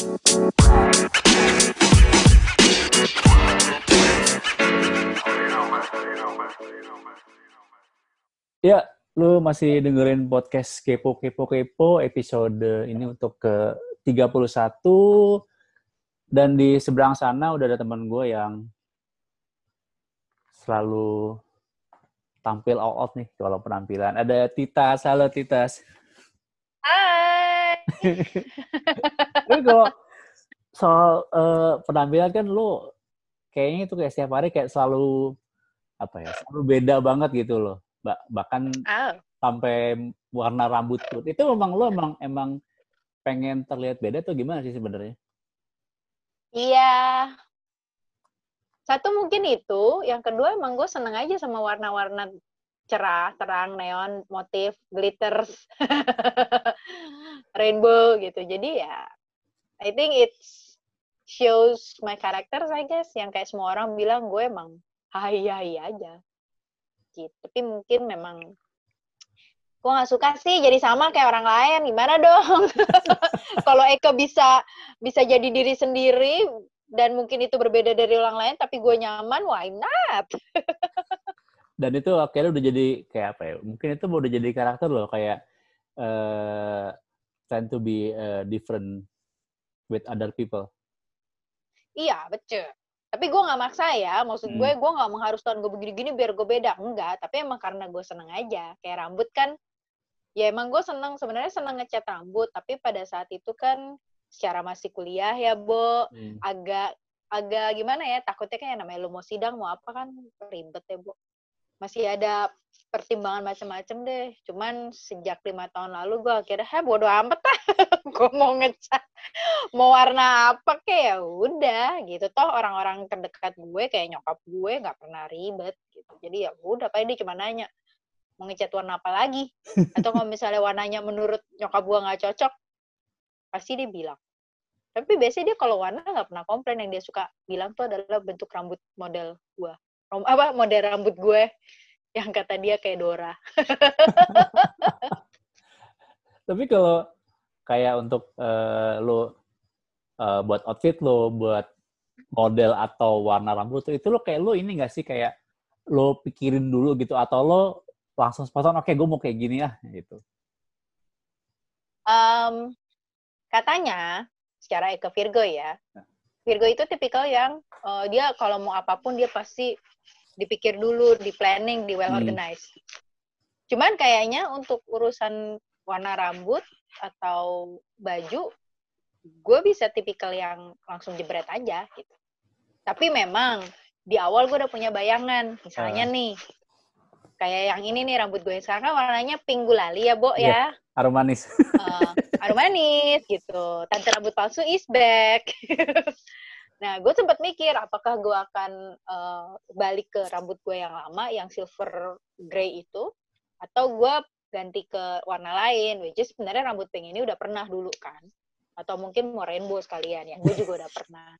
Ya, lu masih dengerin podcast Kepo Kepo Kepo episode ini untuk ke 31 dan di seberang sana udah ada teman gue yang selalu tampil all out nih kalau penampilan. Ada Titas, halo Titas. Tapi kalau soal uh, penampilan kan lu kayaknya itu kayak setiap hari kayak selalu apa ya, selalu beda banget gitu loh bahkan oh. sampai warna rambut pun itu memang lo emang emang pengen terlihat beda tuh gimana sih sebenarnya? Iya. Satu mungkin itu, yang kedua emang gue seneng aja sama warna-warna cerah, terang, neon, motif, glitters, rainbow gitu. Jadi ya, I think it shows my character, I guess. Yang kayak semua orang bilang gue emang hai-hai aja gitu tapi mungkin memang gue nggak suka sih jadi sama kayak orang lain gimana dong kalau Eka bisa bisa jadi diri sendiri dan mungkin itu berbeda dari orang lain tapi gue nyaman why not dan itu akhirnya udah jadi kayak apa ya mungkin itu udah jadi karakter loh kayak uh, tend to be uh, different with other people. Iya betul. Tapi gue nggak maksa ya maksud gue hmm. gue nggak mengharuskan gue begini-gini biar gue beda. Enggak tapi emang karena gue seneng aja. Kayak rambut kan ya emang gue seneng sebenarnya seneng ngecat rambut tapi pada saat itu kan secara masih kuliah ya Bo. Hmm. agak agak gimana ya takutnya kan namanya lu mau sidang mau apa kan ribet ya Bo masih ada pertimbangan macam-macam deh. Cuman sejak lima tahun lalu gue akhirnya, heh bodo amat lah. gue mau ngecat, mau warna apa kayak ya udah gitu. Toh orang-orang terdekat gue kayak nyokap gue nggak pernah ribet gitu. Jadi ya udah, pak dia cuma nanya mau ngecat warna apa lagi. Atau kalau misalnya warnanya menurut nyokap gue nggak cocok, pasti dia bilang. Tapi biasanya dia kalau warna nggak pernah komplain. Yang dia suka bilang tuh adalah bentuk rambut model gue apa model rambut gue yang kata dia kayak Dora. Tapi kalau kayak untuk uh, lo uh, buat outfit lo, buat model atau warna rambut itu lo kayak lo ini gak sih kayak lo pikirin dulu gitu atau lo langsung spontan oke okay, gue mau kayak gini ya gitu. Um, katanya secara Eka Virgo ya, nah. Virgo itu tipikal yang uh, dia kalau mau apa pun dia pasti dipikir dulu, di planning, di well hmm. organized. Hmm. Cuman kayaknya untuk urusan warna rambut atau baju, gue bisa tipikal yang langsung jebret aja gitu. Tapi memang di awal gue udah punya bayangan, misalnya uh. nih, kayak yang ini nih rambut gue sekarang kan warnanya pink gulali ya, Bo yeah, ya. Arum manis. uh, arum manis gitu. Tante rambut palsu is back. Nah, gue sempat mikir apakah gue akan uh, balik ke rambut gue yang lama, yang silver gray itu, atau gue ganti ke warna lain, which is sebenarnya rambut pink ini udah pernah dulu kan, atau mungkin mau rainbow sekalian, yang gue juga udah pernah.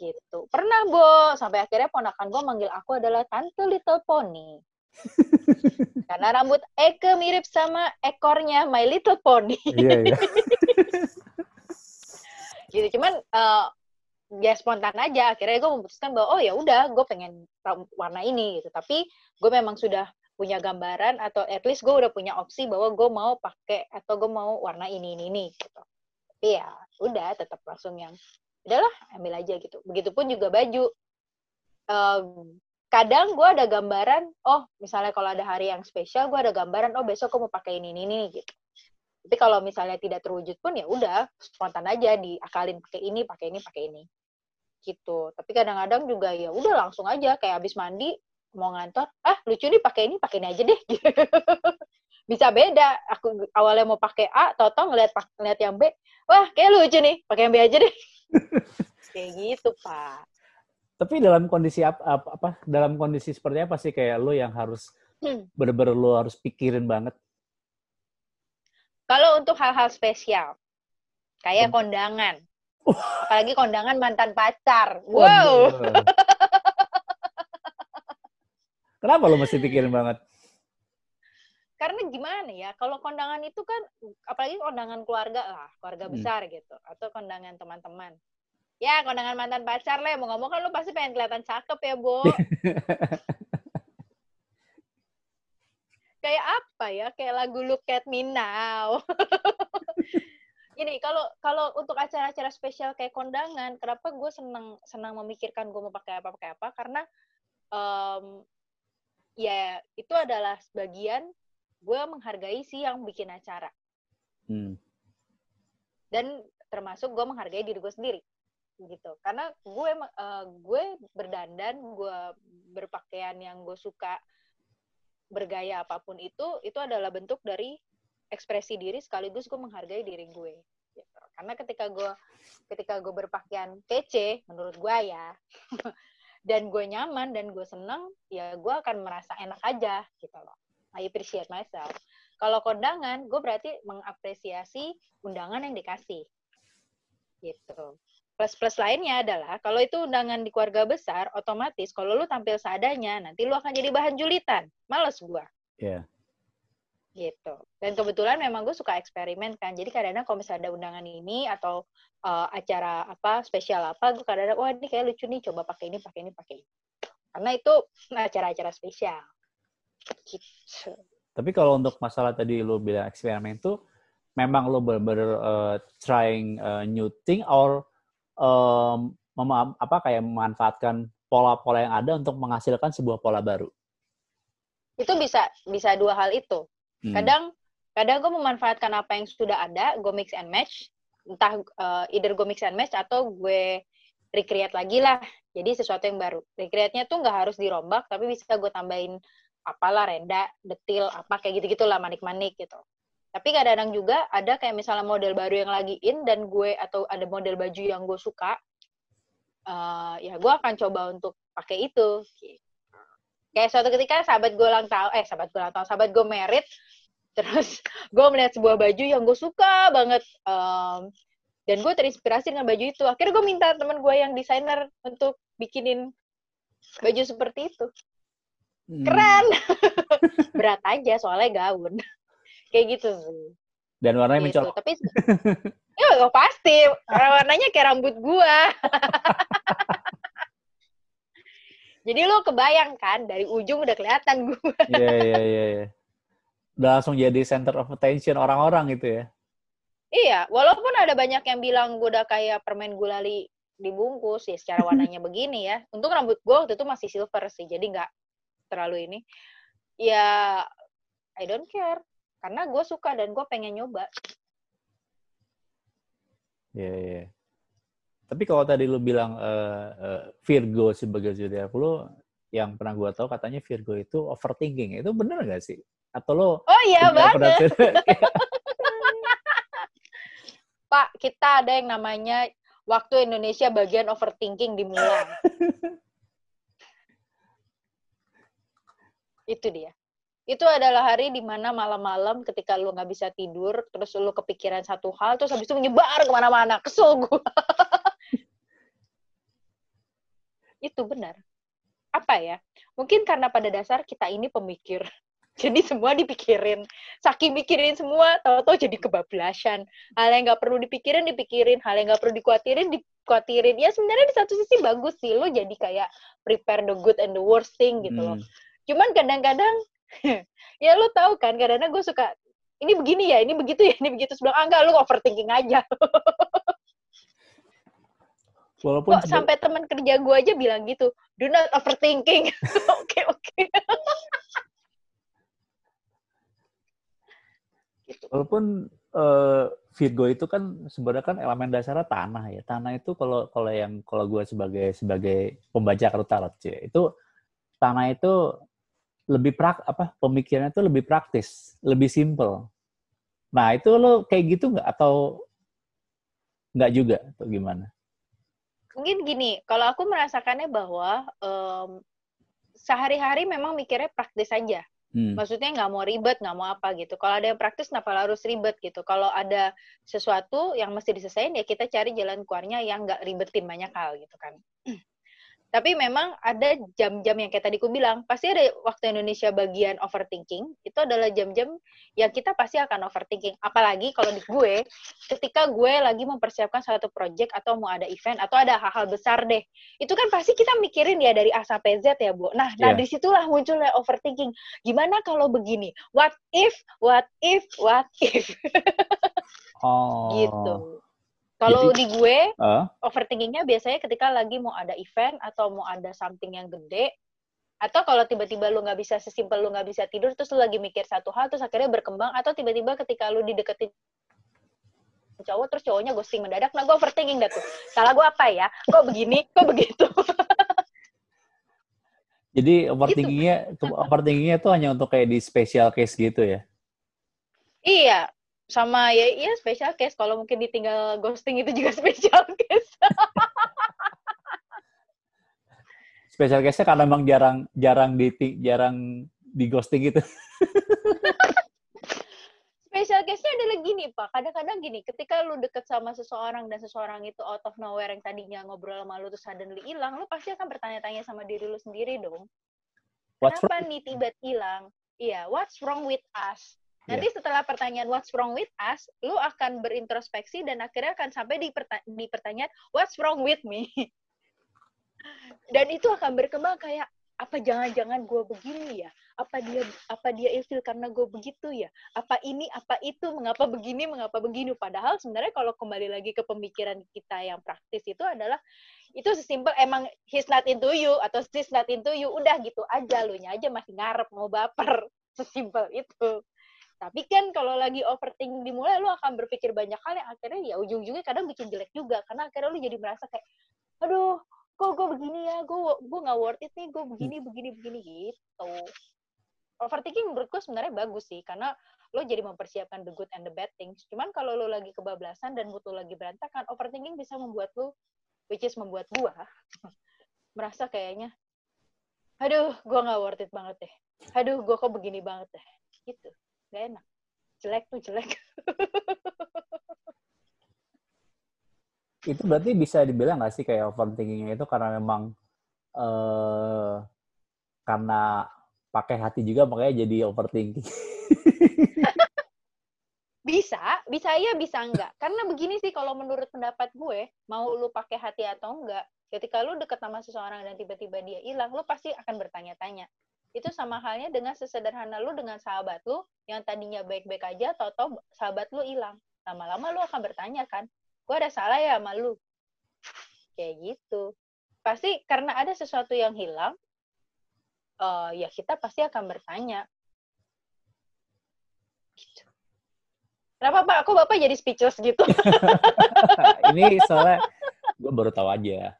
Gitu. Pernah, Bo. Sampai akhirnya ponakan gue manggil aku adalah Tante Little Pony. Karena rambut Eke mirip sama ekornya My Little Pony. Iya, iya. gitu. Cuman uh, ya spontan aja. Akhirnya gue memutuskan bahwa oh ya udah gue pengen warna ini gitu. Tapi gue memang sudah punya gambaran atau at least gue udah punya opsi bahwa gue mau pakai atau gue mau warna ini ini ini gitu. Tapi ya udah tetap langsung yang udahlah ambil aja gitu. Begitupun juga baju. Uh, kadang gue ada gambaran oh misalnya kalau ada hari yang spesial gue ada gambaran oh besok gue mau pakai ini ini, ini gitu. Tapi kalau misalnya tidak terwujud pun ya udah spontan aja diakalin pakai ini pakai ini pakai ini gitu. Tapi kadang-kadang juga ya udah langsung aja kayak habis mandi mau ngantor ah lucu nih pakai ini pakai ini aja deh. Bisa beda. Aku awalnya mau pakai A toto ngeliat ngeliat yang B wah kayak lucu nih pakai yang B aja deh. Kayak gitu pak. Tapi dalam kondisi apa, apa, apa dalam kondisi seperti apa sih kayak lo yang harus hmm. bener-bener lo harus pikirin banget? Kalau untuk hal-hal spesial kayak kondangan Apalagi kondangan mantan pacar. Wow. Kenapa lo mesti pikirin banget? karena gimana ya kalau kondangan itu kan apalagi kondangan keluarga lah keluarga hmm. besar gitu atau kondangan teman-teman ya kondangan mantan pacar lah mau ngomong kan lu pasti pengen kelihatan cakep ya bu kayak apa ya kayak lagu Look at Me Now ini kalau kalau untuk acara-acara spesial kayak kondangan kenapa gue senang senang memikirkan gue mau pakai apa pakai apa? Karena um, ya itu adalah sebagian gue menghargai sih yang bikin acara. Hmm. dan termasuk gue menghargai diri gue sendiri gitu. Karena gue uh, gue berdandan gue berpakaian yang gue suka bergaya apa pun itu itu adalah bentuk dari ekspresi diri sekaligus gue menghargai diri gue gitu. karena ketika gue ketika gue berpakaian PC menurut gue ya dan gue nyaman dan gue seneng ya gue akan merasa enak aja gitu loh I appreciate myself kalau kondangan gue berarti mengapresiasi undangan yang dikasih gitu plus-plus lainnya adalah kalau itu undangan di keluarga besar, otomatis kalau lu tampil seadanya, nanti lu akan jadi bahan julitan. Males. Iya. Yeah. Gitu. Dan kebetulan memang gue suka eksperimen kan. Jadi kadang-kadang kalau misalnya ada undangan ini atau uh, acara apa spesial apa, gue kadang-kadang wah ini kayak lucu nih, coba pakai ini, pakai ini, pakai ini. Karena itu acara-acara spesial. Gitu. Tapi kalau untuk masalah tadi lu bilang eksperimen tuh memang lo bener-bener uh, trying uh, new thing or um, mem- apa kayak memanfaatkan pola-pola yang ada untuk menghasilkan sebuah pola baru. Itu bisa bisa dua hal itu. Hmm. Kadang kadang gue memanfaatkan apa yang sudah ada, gue mix and match. Entah uh, either gue mix and match atau gue recreate lagi lah. Jadi sesuatu yang baru. Recreate-nya tuh nggak harus dirombak, tapi bisa gue tambahin apalah renda, detil, apa kayak gitu-gitu lah manik-manik gitu. Tapi kadang-kadang juga ada kayak misalnya model baru yang lagi in dan gue atau ada model baju yang gue suka, uh, ya gue akan coba untuk pakai itu. Kayak suatu ketika sahabat gue ulang tahun, eh sahabat gue ulang tahun, sahabat gue merit, terus gue melihat sebuah baju yang gue suka banget, um, dan gue terinspirasi dengan baju itu. Akhirnya gue minta teman gue yang desainer untuk bikinin baju seperti itu. Hmm. Keren. Berat aja soalnya gaun kayak gitu sih dan warnanya gitu. mencolok tapi ya pasti warnanya kayak rambut gua jadi lo kebayang kan dari ujung udah kelihatan gua. Iya iya iya yeah. udah langsung jadi center of attention orang-orang gitu ya? Iya walaupun ada banyak yang bilang gua udah kayak permen gulali dibungkus ya secara warnanya begini ya. Untuk rambut gua waktu itu masih silver sih jadi nggak terlalu ini. Ya I don't care karena gue suka dan gue pengen nyoba. Iya, yeah, yeah. Tapi kalau tadi lu bilang uh, uh, Virgo sebagai zodiak lu, yang pernah gue tahu katanya Virgo itu overthinking. Itu bener gak sih? Atau lo? Oh iya banget. Pak, kita ada yang namanya waktu Indonesia bagian overthinking dimulai. itu dia itu adalah hari di mana malam-malam ketika lu nggak bisa tidur, terus lu kepikiran satu hal, terus habis itu menyebar ke mana-mana. Kesel gue. itu benar. Apa ya? Mungkin karena pada dasar kita ini pemikir. Jadi semua dipikirin. Saking mikirin semua, tahu-tahu jadi kebablasan. Hal yang nggak perlu dipikirin, dipikirin. Hal yang nggak perlu dikuatirin, dikuatirin. Ya sebenarnya di satu sisi bagus sih. Lo jadi kayak prepare the good and the worst thing gitu loh. Hmm. Cuman kadang-kadang ya lu tahu kan kadang-kadang gue suka ini begini ya ini begitu ya ini begitu sebelah ah enggak lu overthinking aja Walaupun Kok sampai teman kerja gue aja bilang gitu, do not overthinking. Oke oke. Gitu. Walaupun uh, Virgo itu kan sebenarnya kan elemen dasarnya tanah ya. Tanah itu kalau kalau yang kalau gue sebagai sebagai pembaca kartu tarot itu tanah itu lebih prak apa pemikirannya itu lebih praktis, lebih simple. Nah itu lo kayak gitu nggak atau nggak juga atau gimana? Mungkin gini, kalau aku merasakannya bahwa um, sehari-hari memang mikirnya praktis saja. Hmm. Maksudnya nggak mau ribet, nggak mau apa gitu. Kalau ada yang praktis, kenapa harus ribet gitu? Kalau ada sesuatu yang mesti diselesaikan, ya kita cari jalan keluarnya yang nggak ribetin banyak hal gitu kan. Tapi memang ada jam-jam yang kayak tadi ku bilang, pasti ada waktu Indonesia bagian overthinking, itu adalah jam-jam yang kita pasti akan overthinking. Apalagi kalau di gue, ketika gue lagi mempersiapkan suatu project atau mau ada event atau ada hal-hal besar deh, itu kan pasti kita mikirin ya dari A sampai Z ya, Bu. Nah, yeah. nah iya. di situlah munculnya overthinking. Gimana kalau begini? What if, what if, what if? oh. Gitu. Kalau di gue, uh? overthinkingnya biasanya ketika lagi mau ada event atau mau ada something yang gede, atau kalau tiba-tiba lu nggak bisa sesimpel lu nggak bisa tidur, terus lu lagi mikir satu hal, terus akhirnya berkembang, atau tiba-tiba ketika lu dideketin cowok, terus cowoknya ghosting mendadak, nah gue overthinking dah tuh. Salah gue apa ya? Kok begini? Kok begitu? Jadi overthinkingnya, gitu. overthinkingnya tuh hanya untuk kayak di special case gitu ya? Iya, sama ya iya special case. Kalau mungkin ditinggal ghosting itu juga special case. Special case-nya karena memang jarang jarang di jarang di ghosting gitu. Special case-nya adalah gini pak. Kadang-kadang gini ketika lu deket sama seseorang dan seseorang itu out of nowhere yang tadinya ngobrol sama lu terus suddenly hilang lu pasti akan bertanya-tanya sama diri lu sendiri dong. What's kenapa wrong? nih tiba hilang iya what's wrong with us Nanti yeah. setelah pertanyaan what's wrong with us, lu akan berintrospeksi dan akhirnya akan sampai di, perta di pertanyaan what's wrong with me. dan itu akan berkembang kayak apa jangan-jangan gue begini ya? Apa dia apa dia ilfil karena gue begitu ya? Apa ini apa itu? Mengapa begini? Mengapa begini? Padahal sebenarnya kalau kembali lagi ke pemikiran kita yang praktis itu adalah itu sesimpel emang he's not into you atau she's not into you udah gitu aja lu nya aja masih ngarep mau baper sesimpel itu tapi kan kalau lagi overthinking dimulai, lu akan berpikir banyak hal yang akhirnya ya ujung-ujungnya kadang bikin jelek juga. Karena akhirnya lu jadi merasa kayak, aduh, kok gue begini ya, gue gue nggak worth it nih, gue begini, begini, begini gitu. Overthinking menurut gue sebenarnya bagus sih, karena lo jadi mempersiapkan the good and the bad things. Cuman kalau lo lagi kebablasan dan lo lagi berantakan, overthinking bisa membuat lo, which is membuat gue, merasa kayaknya, aduh, gue nggak worth it banget deh. Aduh, gue kok begini banget deh. Gitu gak enak. Jelek tuh jelek. Itu berarti bisa dibilang nggak sih kayak overthinkingnya itu karena memang uh, karena pakai hati juga makanya jadi overthinking? Bisa bisa iya bisa enggak. Karena begini sih kalau menurut pendapat gue mau lu pakai hati atau enggak ketika lu deket sama seseorang dan tiba-tiba dia hilang lu pasti akan bertanya-tanya itu sama halnya dengan sesederhana lu dengan sahabat lu yang tadinya baik-baik aja atau sahabat lu hilang lama-lama lu akan bertanya kan gue ada salah ya sama lu kayak gitu pasti karena ada sesuatu yang hilang uh, ya kita pasti akan bertanya gitu. Kenapa Pak? Aku Bapak jadi speechless gitu? Ini soalnya gue baru tahu aja.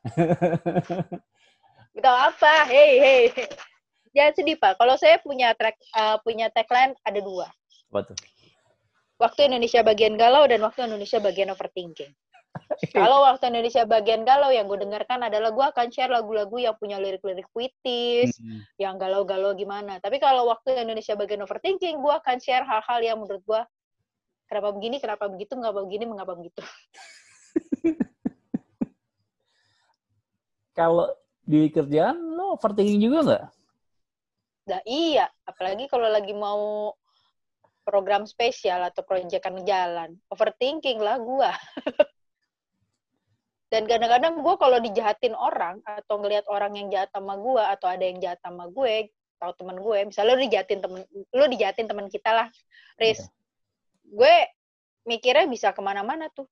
tahu apa? Hei, hei jangan sedih pak. Kalau saya punya track uh, punya tagline ada dua. Apa tuh? Waktu Indonesia bagian galau dan waktu Indonesia bagian overthinking. Kalau waktu Indonesia bagian galau yang gue dengarkan adalah gue akan share lagu-lagu yang punya lirik-lirik puitis, hmm. yang galau-galau gimana. Tapi kalau waktu Indonesia bagian overthinking, gue akan share hal-hal yang menurut gue kenapa begini, kenapa begitu, mengapa begini, mengapa begitu. kalau di kerjaan lo overthinking juga nggak? Nah, iya, apalagi kalau lagi mau program spesial atau proyekan jalan. Overthinking lah gua. Dan kadang-kadang gue kalau dijahatin orang atau ngelihat orang yang jahat sama gue atau ada yang jahat sama gue, atau teman gue, misalnya lu dijahatin temen, lu dijahatin teman kita lah, Riz. Yeah. Gue mikirnya bisa ke mana-mana tuh.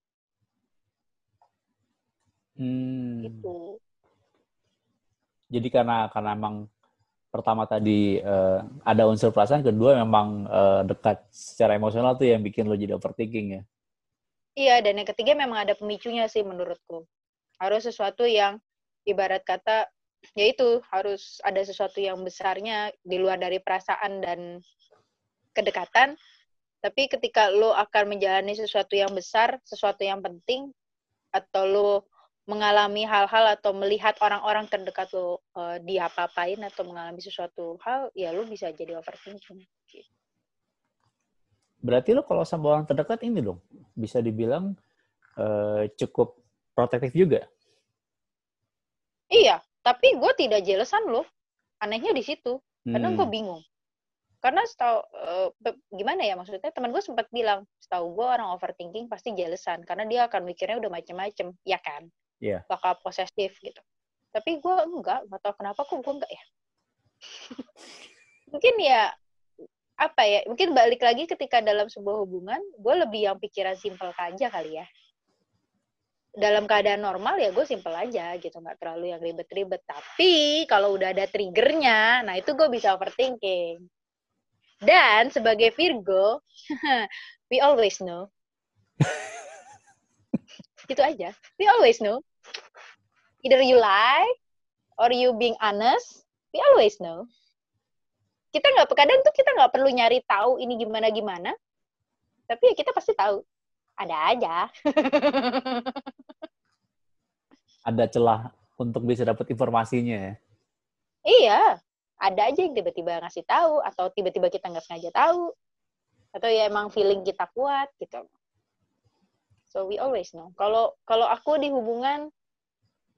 Hmm. Gitu. Jadi karena karena emang pertama tadi uh, ada unsur perasaan, kedua memang uh, dekat secara emosional tuh yang bikin lo jadi overthinking ya. Iya, dan yang ketiga memang ada pemicunya sih menurutku. Harus sesuatu yang ibarat kata yaitu harus ada sesuatu yang besarnya di luar dari perasaan dan kedekatan. Tapi ketika lo akan menjalani sesuatu yang besar, sesuatu yang penting, atau lo mengalami hal-hal atau melihat orang-orang terdekat lo uh, diapa-apain atau mengalami sesuatu hal, ya lo bisa jadi overthinking. Gitu. Berarti lo kalau sama orang terdekat ini dong, bisa dibilang uh, cukup protektif juga? Iya, Tapi gue tidak jelesan loh. Anehnya di situ. Kadang Hmm. gue bingung. Karena setahu eh, be- gimana ya maksudnya teman gue sempat bilang, setahu gue orang overthinking pasti jelesan karena dia akan mikirnya udah macem-macem, ya kan? Iya. Bakal posesif gitu. Tapi gue enggak, nggak tahu kenapa kok gue enggak ya. mungkin ya apa ya? Mungkin balik lagi ketika dalam sebuah hubungan, gue lebih yang pikiran simpel aja kali ya. Dalam keadaan normal ya gue simpel aja gitu, nggak terlalu yang ribet-ribet. Tapi kalau udah ada triggernya, nah itu gue bisa overthinking. Dan sebagai Virgo, we always know. gitu aja. We always know. Either you lie or you being honest, we always know. Kita nggak kadang tuh kita nggak perlu nyari tahu ini gimana gimana, tapi ya kita pasti tahu. Ada aja. Ada celah untuk bisa dapat informasinya ya. Iya, ada aja yang tiba-tiba ngasih tahu atau tiba-tiba kita nggak sengaja tahu atau ya emang feeling kita kuat gitu. So we always know. Kalau kalau aku di hubungan,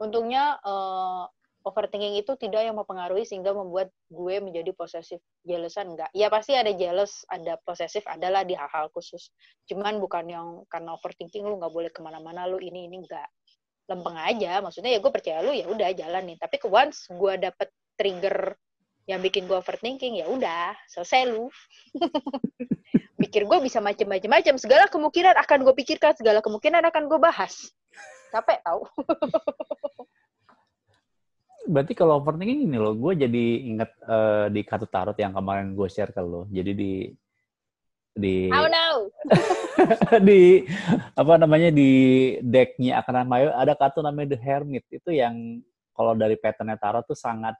untungnya eh, overthinking itu tidak yang mempengaruhi sehingga membuat gue menjadi posesif. Jealousan enggak. Ya pasti ada jealous, ada posesif, adalah di hal-hal khusus. Cuman bukan yang karena overthinking lu nggak boleh ke mana-mana, lu ini ini enggak. Lempeng aja. Maksudnya ya gue percaya lu ya udah jalan nih. Tapi ke once gue dapet trigger yang bikin gue overthinking ya udah selesai lu pikir gue bisa macam-macam segala kemungkinan akan gue pikirkan segala kemungkinan akan gue bahas capek tau. Berarti kalau overthinking ini loh, gue jadi inget eh, di kartu tarot yang kemarin gue share ke lo. Jadi di di oh no. di apa namanya di decknya Akana Mayo ada kartu namanya The Hermit. Itu yang kalau dari patternnya tarot tuh sangat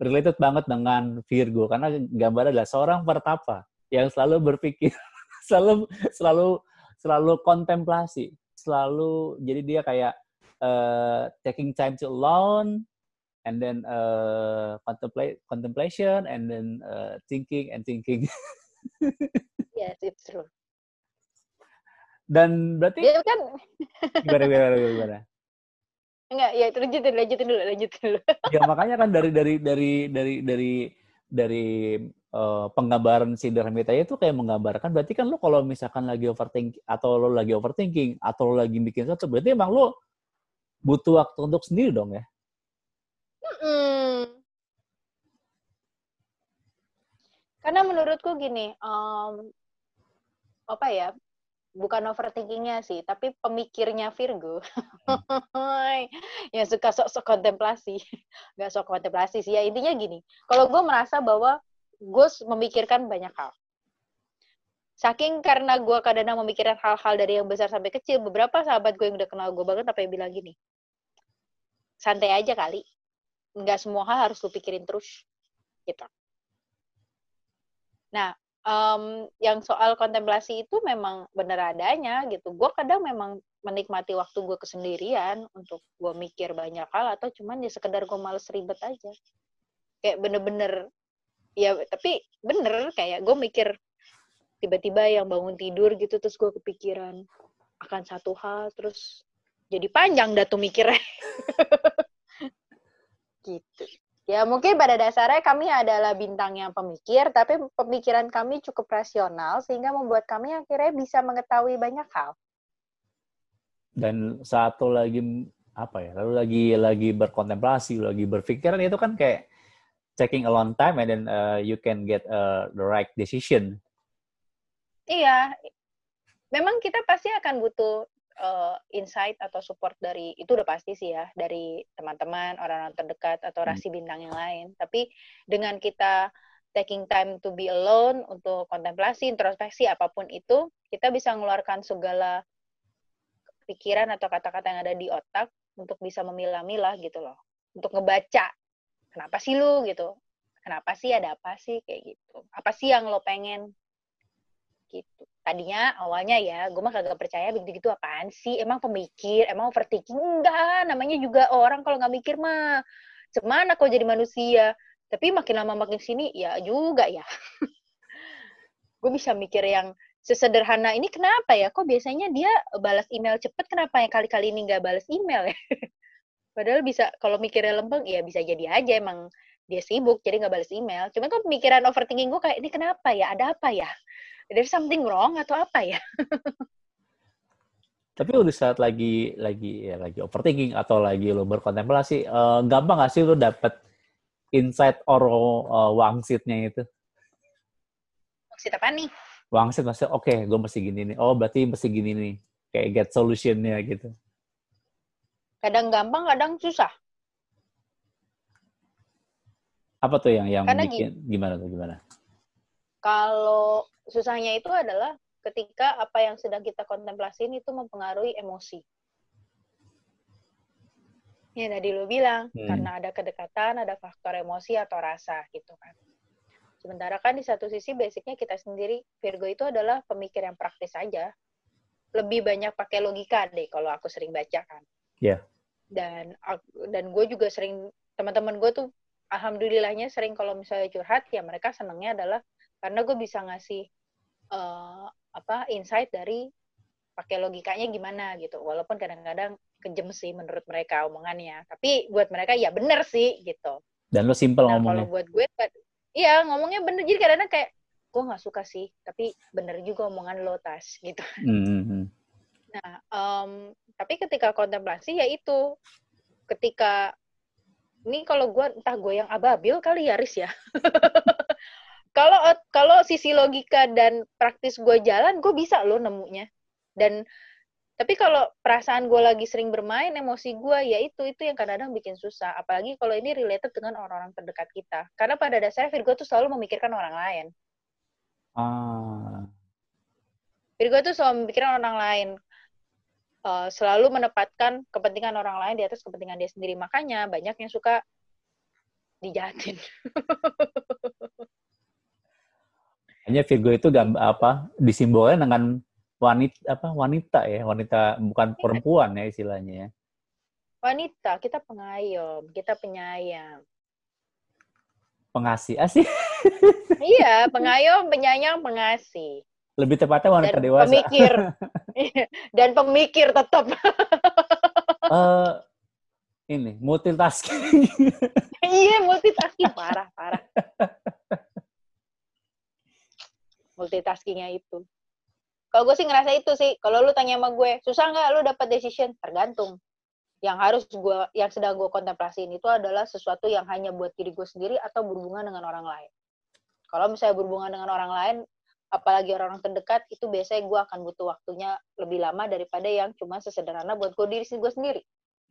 related banget dengan Virgo. Karena gambarnya adalah seorang pertapa yang selalu berpikir selalu selalu selalu kontemplasi selalu jadi dia kayak uh, taking time to alone and then uh, contemplate contemplation and then uh, thinking and thinking. Yes it's true. Dan berarti dia kan? Gimana gimana gimana? Enggak ya lanjutin lanjutin dulu lanjutin dulu. Ya makanya kan dari dari dari dari dari dari uh, penggambaran si Dermita itu kayak menggambarkan berarti kan lo kalau misalkan lagi overthinking atau lo lagi overthinking atau lo lagi bikin sesuatu berarti emang lo butuh waktu untuk sendiri dong ya Mm-mm. karena menurutku gini um, apa ya bukan overthinkingnya sih tapi pemikirnya Virgo. Yang suka sok-sok kontemplasi. Nggak sok kontemplasi sih. Ya intinya gini kalau gue merasa bahwa gue memikirkan banyak hal. Saking karena gue kadang memikirkan hal-hal dari yang besar sampai kecil beberapa sahabat gue yang udah kenal gue banget yang bilang gini santai aja kali. Nggak semua hal harus lu pikirin terus gitu. Nah um, yang soal kontemplasi itu memang bener adanya gitu. Gue kadang memang menikmati waktu gue kesendirian untuk gue mikir banyak hal atau cuman ya sekedar gue males ribet aja. Kayak bener-bener ya tapi bener kayak gue mikir tiba-tiba yang bangun tidur gitu terus gue kepikiran akan satu hal terus jadi panjang dah tuh mikirnya. gitu. Ya mungkin pada dasarnya kami adalah bintang yang pemikir, tapi pemikiran kami cukup rasional sehingga membuat kami akhirnya bisa mengetahui banyak hal. dan satu lagi apa ya lalu lagi lagi berkontemplasi lagi berpikiran itu kan kayak taking a long time and then uh, you can get uh, the right decision Iya, memang kita pasti akan butuh uh, insight atau support dari itu udah pasti sih ya dari teman-teman, orang-orang terdekat atau Hmm. rasi bintang yang lain. Tapi dengan kita taking time to be alone untuk kontemplasi, introspeksi apa pun itu, kita bisa mengeluarkan segala pikiran atau kata-kata yang ada di otak untuk bisa memilah-milah gitu loh. Untuk ngebaca kenapa sih lu gitu. Kenapa sih ada apa sih kayak gitu. Apa sih yang lo pengen. Tadinya awalnya ya, gue mah kagak percaya begitu-gitu apaan sih, emang pemikir, emang overthinking, enggak, namanya juga orang kalau nggak mikir mah, cemana kok jadi manusia. Tapi makin lama makin sini, ya juga ya. gue bisa mikir yang sesederhana ini kenapa ya, kok biasanya dia balas email cepet, kenapa ya kali-kali ini nggak balas email ya? Padahal bisa kalau mikirnya lempeng, ya bisa jadi aja emang dia sibuk jadi nggak balas email. Cuma kan pemikiran overthinking gue kayak ini kenapa ya? Ada apa ya? There's something wrong atau apa ya? Tapi udah saat lagi lagi ya lagi overthinking atau lagi lo berkontemplasi, uh, gampang gak sih lo dapet insight or uh, wangsitnya itu? Wangsit apa nih? Wangsit maksudnya, oke, okay, gue mesti gini nih. Oh, berarti mesti gini nih. Kayak get solutionnya gitu. Kadang gampang, kadang susah. Apa tuh yang yang Karena bikin gimana tuh gimana? Kalau susahnya itu adalah ketika apa yang sedang kita kontemplasiin itu mempengaruhi emosi. Ya tadi lu bilang hmm. karena ada kedekatan, ada faktor emosi atau rasa gitu kan. Sementara kan di satu sisi basicnya kita sendiri Virgo itu adalah pemikir yang praktis aja. Lebih banyak pakai logika deh kalau aku sering baca kan. Iya. Yeah. Dan dan gue juga sering teman-teman gue tuh alhamdulillahnya sering kalau misalnya curhat ya mereka senangnya adalah karena gue bisa ngasih uh, apa insight dari pakai logikanya gimana gitu. Walaupun kadang-kadang kejem sih menurut mereka omongannya. Tapi buat mereka ya bener sih gitu. Dan lo simple nah, ngomongnya. kalau buat gue iya ngomongnya bener. Jadi kadang-kadang kayak gue nggak suka sih. Tapi bener juga omongan lo tas gitu. Mm -hmm. nah um, tapi ketika kontemplasi ya itu. Ketika ini kalau gue entah gue yang ababil kali ya Riz ya kalau kalau sisi logika dan praktis gue jalan gue bisa lo nemunya dan tapi kalau perasaan gue lagi sering bermain emosi gue ya itu itu yang kadang-kadang bikin susah apalagi kalau ini related dengan orang-orang terdekat kita karena pada dasarnya Virgo tuh selalu memikirkan orang lain ah. Virgo tuh selalu memikirkan orang lain uh, selalu menempatkan kepentingan orang lain di atas kepentingan dia sendiri. Makanya banyak yang suka dijahatin. Hanya Virgo itu gambar apa disimbolkan dengan wanita apa wanita ya wanita bukan iya. perempuan ya istilahnya ya wanita kita pengayom kita penyayang pengasih asih iya pengayom penyayang pengasih lebih tepatnya wanita dan dewasa. Pemikir. dan pemikir tetap. uh, ini multitasking. iya multitasking parah parah. Multitaskingnya itu. Kalau gue sih ngerasa itu sih. Kalau lu tanya sama gue, susah nggak lu dapat decision? Tergantung. Yang harus gue, yang sedang gue kontemplasiin itu adalah sesuatu yang hanya buat diri gue sendiri atau berhubungan dengan orang lain. Kalau misalnya berhubungan dengan orang lain, apalagi orang-orang terdekat itu biasanya gue akan butuh waktunya lebih lama daripada yang cuma sesederhana buat gue diri gue sendiri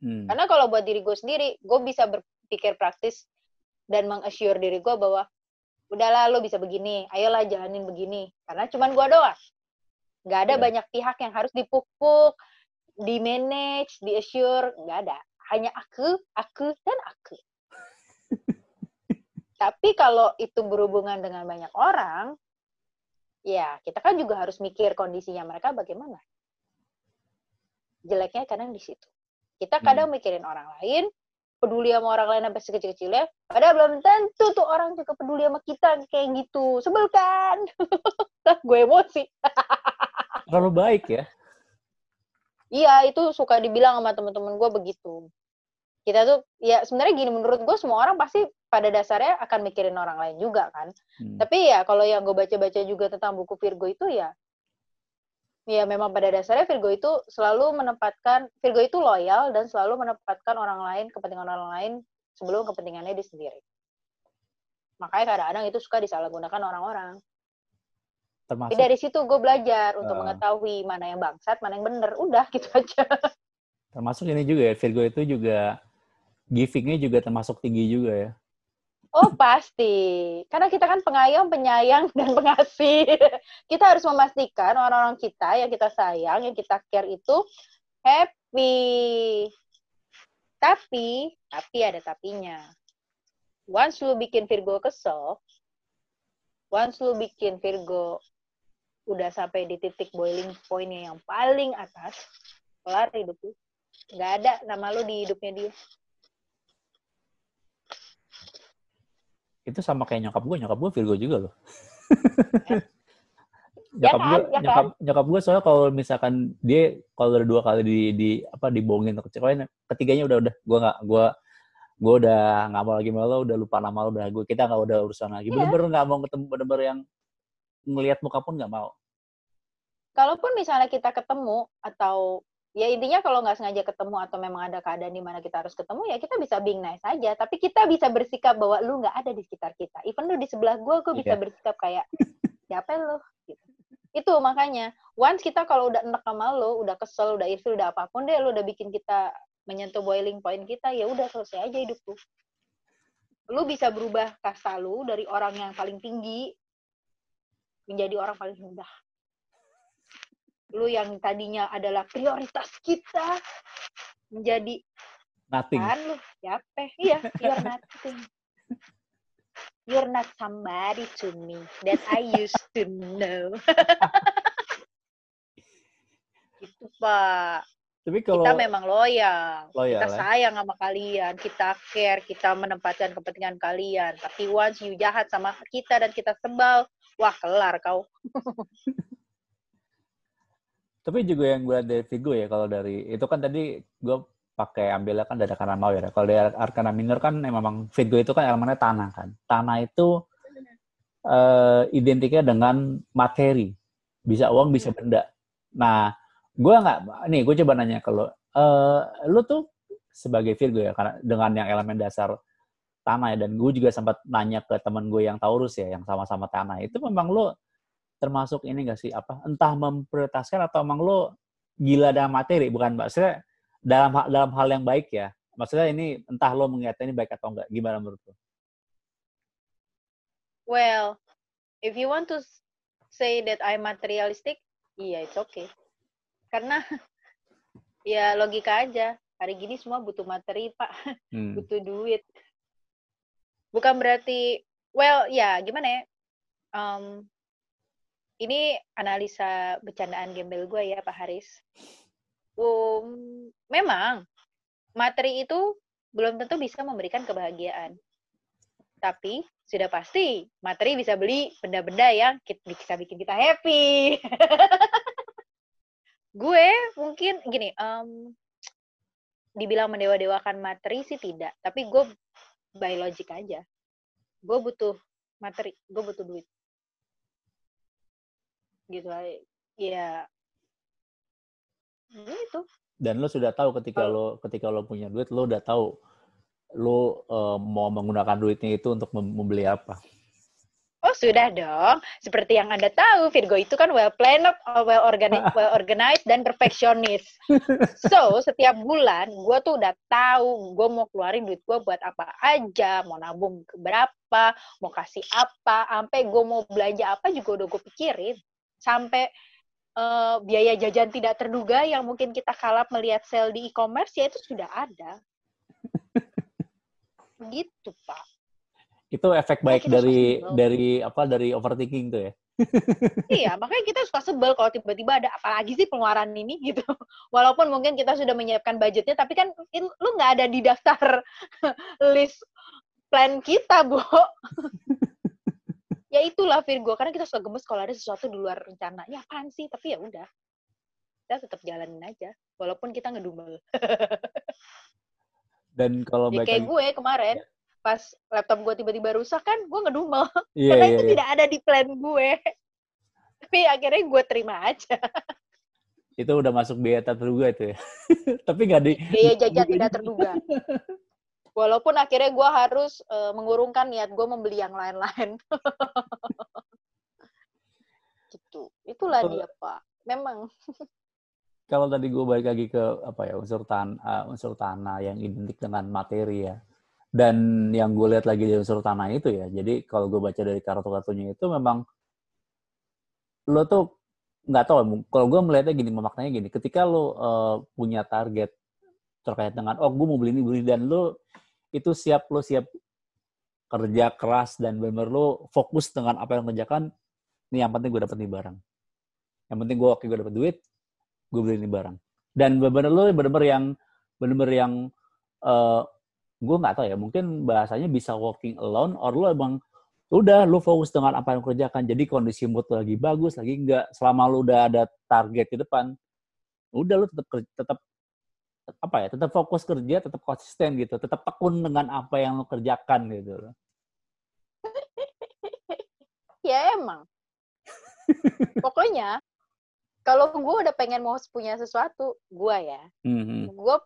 hmm. karena kalau buat diri gue sendiri gue bisa berpikir praktis dan mengassure diri gue bahwa udahlah lo bisa begini ayolah jalanin begini karena cuma gue doang nggak ada yeah. banyak pihak yang harus dipupuk di manage di assure nggak ada hanya aku aku dan aku tapi kalau itu berhubungan dengan banyak orang ya kita kan juga harus mikir kondisinya mereka bagaimana. Jeleknya kadang di situ. Kita kadang hmm. mikirin orang lain, peduli sama orang lain sampai sekecil-kecilnya, padahal belum tentu tuh orang juga peduli sama kita kayak gitu. Sebel kan? gue emosi. Terlalu baik ya? Iya, itu suka dibilang sama temen-temen gue begitu. Kita tuh, ya sebenarnya gini, menurut gue semua orang pasti pada dasarnya akan mikirin orang lain juga kan. Hmm. Tapi ya kalau yang gue baca-baca juga tentang buku Virgo itu ya ya memang pada dasarnya Virgo itu selalu menempatkan Virgo itu loyal dan selalu menempatkan orang lain kepentingan orang lain sebelum kepentingannya dia sendiri. Makanya kadang-kadang itu suka disalahgunakan orang-orang. Termasuk, Tapi dari situ gue belajar untuk uh, mengetahui mana yang bangsat, mana yang bener. Udah gitu aja. Termasuk ini juga ya, Virgo itu juga givingnya juga termasuk tinggi juga ya. Oh pasti, karena kita kan pengayom, penyayang, dan pengasih. Kita harus memastikan orang-orang kita yang kita sayang, yang kita care itu happy. Tapi, tapi ada tapinya. Once lu bikin Virgo kesel, once lu bikin Virgo udah sampai di titik boiling pointnya yang paling atas, kelar hidup lu. Nggak ada nama lu di hidupnya dia. Itu sama kayak nyokap gue nyokap gue Virgo juga loh. Nyokap kan? gue Ya nyokap nyokap gue soalnya kalau misalkan dia kalau udah dua kali di di apa dibohongin atau kecewain ketiganya udah udah. Gue nggak gue gue udah nggak mau lagi malu udah lupa nama lo udah gue kita nggak udah urusan lagi. Iya. bener-bener nggak mau ketemu bener-bener yang ngelihat muka pun nggak mau. Kalaupun misalnya kita ketemu atau ya intinya kalau nggak sengaja ketemu atau memang ada keadaan di mana kita harus ketemu ya kita bisa being nice aja. Tapi kita bisa bersikap bahwa lu nggak ada di sekitar kita. Even lu di sebelah gue gue bisa Iya. bersikap kayak siapa lu? Gitu. itu makanya once kita kalau udah enek sama lu udah kesel udah ilfil udah apa pun deh lu udah bikin kita menyentuh boiling point kita ya udah selesai aja hidup lu lu bisa berubah kasta lu dari orang yang paling tinggi menjadi orang paling rendah lu yang tadinya adalah prioritas kita menjadi nothing. Kan lu siapa? Iya you're nothing. You're not somebody to me that I used to know. Itu pak. Tapi kalau kita memang loyal. Loyal, kita ya. sayang sama kalian. Kita care kita menempatkan kepentingan kalian. Tapi once you jahat sama kita dan kita sebal wah kelar kau tapi juga yang gue lihat dari Vigo ya kalau dari itu kan tadi gue pakai ambilnya kan dari Arkana Mawar ya. Kalau dari Arkana Minor kan memang Vigo itu kan elemennya tanah kan. Tanah itu eh, identiknya dengan materi. Bisa uang, bisa benda. Nah, gue nggak, nih gue coba nanya ke lo. Eh, lu tuh sebagai Virgo ya, karena dengan yang elemen dasar tanah ya, dan gue juga sempat nanya ke teman gue yang Taurus ya, yang sama-sama tanah. Itu memang lo termasuk ini gak sih apa entah memprioritaskan atau emang lo gila dengan materi bukan maksudnya dalam dalam hal yang baik ya maksudnya ini entah lo mengingatnya ini baik atau enggak gimana menurut lo Well, if you want to say that I'm materialistic, iya it's okay. Karena ya logika aja. Hari gini semua butuh materi, Pak. Hmm. Butuh duit. Bukan berarti, well, ya gimana ya? Um, ini analisa bercandaan gembel gue ya, Pak Haris. Um, memang materi itu belum tentu bisa memberikan kebahagiaan. Tapi sudah pasti materi bisa beli benda-benda yang bisa bikin kita happy. gue mungkin gini, em, dibilang mendewa-dewakan materi sih tidak, tapi gue by logic aja. Gue butuh materi, gue butuh duit. Gitu aja. Ya, itu. dan lo sudah tahu ketika lo ketika lo punya duit lo udah tahu lo eh, mau menggunakan duitnya itu untuk mem- membeli apa Oh sudah dong. Seperti yang anda tahu, Virgo itu kan well planned, uh, well organized, well organized dan perfeksionis. So setiap bulan gue tuh udah tahu gue mau keluarin duit gue buat apa aja, mau nabung berapa, mau kasih apa, sampai gue mau belanja apa juga udah gue pikirin. Sampai eh, biaya jajan tidak terduga yang mungkin kita kalap melihat sale di e-commerce ya itu sudah ada. Gitu pak. itu efek baik kita dari dari apa dari overthinking tuh ya Iya, makanya kita suka sebel kalau tiba-tiba ada apa lagi sih pengeluaran ini gitu. Walaupun mungkin kita sudah menyiapkan budgetnya, tapi kan in- lu nggak ada di daftar list plan kita, Bu. Ya itulah Virgo, karena kita suka gemes kalau ada sesuatu di luar rencana. Ya apaan sih? Tapi ya udah. Kita tetap jalanin aja, walaupun kita ngedumel. dan kalau Ya kayak lagi- gue kemarin, pas laptop gue tiba-tiba rusak kan, gue ngedumel. iya karena iya itu iya. tidak ada di plan gue. Tapi akhirnya gue terima aja. itu udah masuk biaya tak terduga itu ya tapi nggak di biaya jajan tidak terduga. Walaupun akhirnya gue harus eh, mengurungkan niat gue membeli yang lain-lain. gitu. Itulah Oh. dia, Pak. Memang. kalau tadi gue balik lagi ke apa ya unsur tan uh, unsur tanah yang identik dengan materi ya dan yang gue lihat lagi dari unsur tanah itu ya jadi kalau gue baca dari kartu-kartunya itu memang lo tuh nggak tahu kalau gue melihatnya gini memaknanya gini ketika lo uh, punya target terkait dengan oh gue mau beli ini beli ini," dan lo itu siap lo siap kerja keras dan benar lo fokus dengan apa yang lo kerjakan nih yang penting gue dapet nih barang yang penting gue oke gue dapet duit gue beli ini barang dan bener-bener lo bener-bener yang bener-bener yang uh, gue nggak tahu ya mungkin bahasanya bisa walking alone or lo emang udah lu fokus dengan apa yang kerjakan. Jadi kondisi mood lagi bagus, lagi enggak. Selama lu udah ada target di depan, udah lu tetap tetap apa ya tetap fokus kerja tetap konsisten gitu tetap tekun dengan apa yang lu kerjakan gitu ya emang pokoknya kalau gue udah pengen mau punya sesuatu gue ya mm-hmm. gue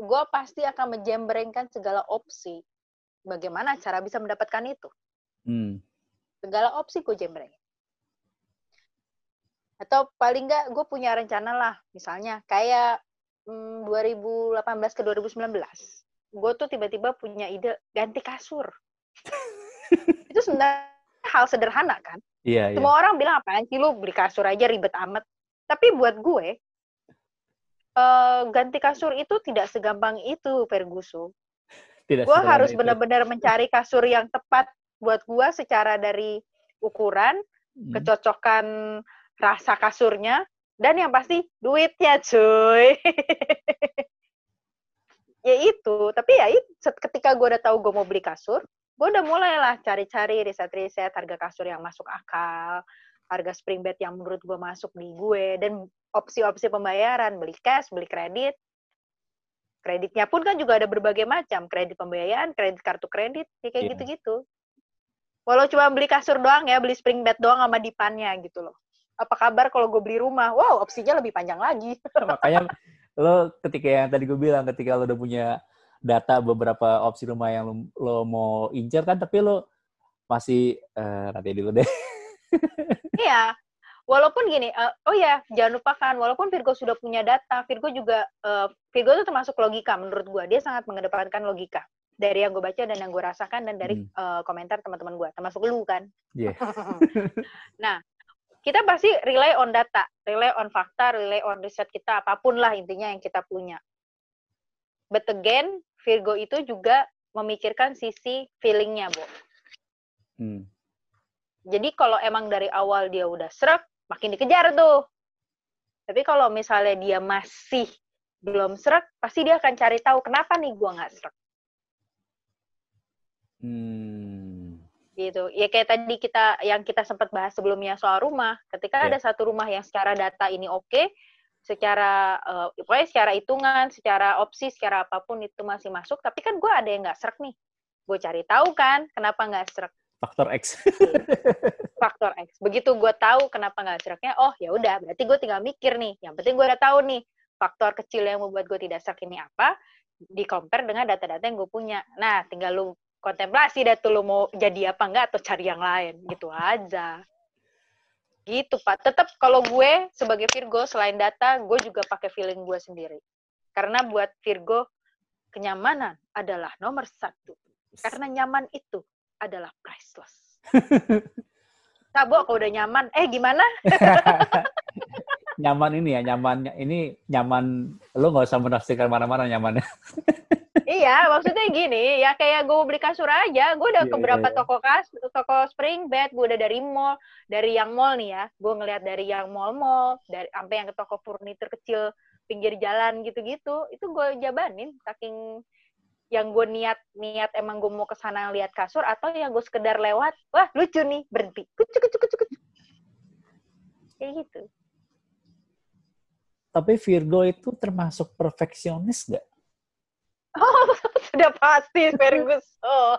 gue pasti akan menjembrengkan segala opsi bagaimana cara bisa mendapatkan itu mm. segala opsi gue jembreng atau paling nggak gue punya rencana lah misalnya kayak 2018 ke 2019 gue tuh tiba-tiba punya ide ganti kasur. Itu sebenarnya hal sederhana kan? Iya, semua iya. orang bilang apaan sih lu? Beli kasur aja ribet amat. Tapi buat gue uh, ganti kasur itu tidak segampang itu Ferguson. Tidak gue harus benar-benar mencari kasur yang tepat buat gue secara dari ukuran Hmm. kecocokan rasa kasurnya dan yang pasti duitnya cuy. Ya itu tapi ya ketika gue udah tahu gue mau beli kasur gue udah mulai lah cari-cari riset-riset harga kasur yang masuk akal harga spring bed yang menurut gue masuk di gue dan opsi-opsi pembayaran beli cash beli kredit. Kreditnya pun kan juga ada berbagai macam kredit pembiayaan kredit kartu kredit ya kayak Iya. gitu-gitu. Walau cuma beli kasur doang ya beli spring bed doang sama dipannya gitu loh apa kabar kalau gue beli rumah? Wow opsinya lebih panjang lagi. Makanya lo ketika yang tadi gue bilang ketika lo udah punya data beberapa opsi rumah yang lo, lo mau incer kan tapi lo masih eh, nanti dulu deh. Iya. Walaupun gini eh, oh ya jangan lupakan walaupun Virgo sudah punya data Virgo juga eh, Virgo itu termasuk logika menurut gue dia sangat mengedepankan logika dari yang gue baca dan yang gue rasakan dan dari Hmm. eh, komentar teman-teman gue termasuk lu kan. Iya. nah kita pasti rely on data rely on fakta rely on riset kita apa pun lah intinya yang kita punya but again Virgo itu juga memikirkan sisi feelingnya bu Hmm. Jadi kalau emang dari awal dia udah serak, makin dikejar tuh. Tapi kalau misalnya dia masih belum serak, pasti dia akan cari tahu kenapa nih gua nggak serak. Hmm. Gitu. Ya kayak tadi kita yang kita sempat bahas sebelumnya soal rumah. Ketika Iya. ada satu rumah yang secara data ini oke, secara eh, pokoknya secara hitungan, secara opsi, secara apa pun itu masih masuk. Tapi kan gua ada yang nggak serak nih. Gue cari tahu kan kenapa nggak serak. Faktor X. faktor X. Begitu gue tahu kenapa nggak seraknya, oh ya udah, berarti gue tinggal mikir nih. Yang penting gue udah tahu nih faktor kecil yang membuat gue tidak serak ini apa, di compare dengan data-data yang gue punya. Nah, tinggal lu kontemplasi deh tuh lu mau jadi apa enggak atau cari yang lain, gitu aja. Gitu Pak. Tetap kalau gue sebagai Virgo selain data, gue juga pakai feeling gue sendiri. Karena buat Virgo kenyamanan adalah nomor satu. Karena nyaman itu adalah priceless. Cabo kalau udah nyaman, eh gimana? nyaman ini ya, nyaman ini nyaman lo nggak usah menafsirkan mana-mana nyamannya. iya, maksudnya gini, ya kayak gue beli kasur aja, gue udah Iya, ke beberapa iya, iya. toko kas, toko spring bed, gue udah dari mall, dari yang mall nih ya, gue ngeliat dari yang mall-mall, dari sampai yang ke toko furnitur kecil pinggir jalan gitu-gitu, itu gue jabanin, saking yang gue niat niat emang gue mau ke sana lihat kasur atau yang gue sekedar lewat, wah lucu nih, berhenti, kucu kucu kucu kucu, kayak gitu. Tapi Virgo itu termasuk perfeksionis nggak? Oh, sudah pasti Fergus. Oh.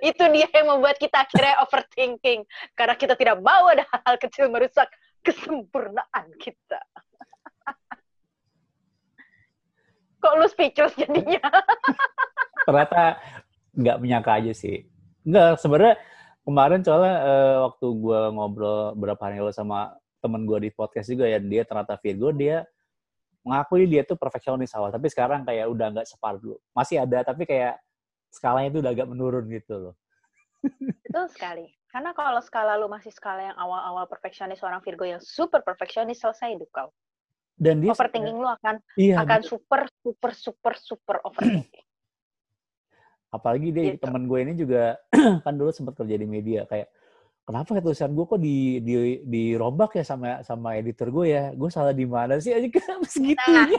Itu dia yang membuat kita akhirnya overthinking. Karena kita tidak mau ada hal-hal kecil merusak kesempurnaan kita. Kok lu speechless jadinya? Ternyata nggak menyangka aja sih. Nggak, sebenarnya kemarin soalnya eh, waktu gue ngobrol beberapa hari lalu sama temen gue di podcast juga ya, dia ternyata Virgo, dia mengakui dia tuh perfeksionis awal, tapi sekarang kayak udah nggak separah dulu. Masih ada, tapi kayak skalanya itu udah agak menurun gitu loh. Betul sekali. Karena kalau skala lu masih skala yang awal-awal perfeksionis seorang Virgo yang super perfeksionis, selesai hidup kau. Dan dia Overthinking lu akan iya, akan super super super super overthinking. apalagi dia Gitu. temen gue ini juga kan dulu sempat kerja di media kayak kenapa ya tulisan gue kok di, di dirombak ya sama sama editor gue ya gue salah di mana sih aja kan segitunya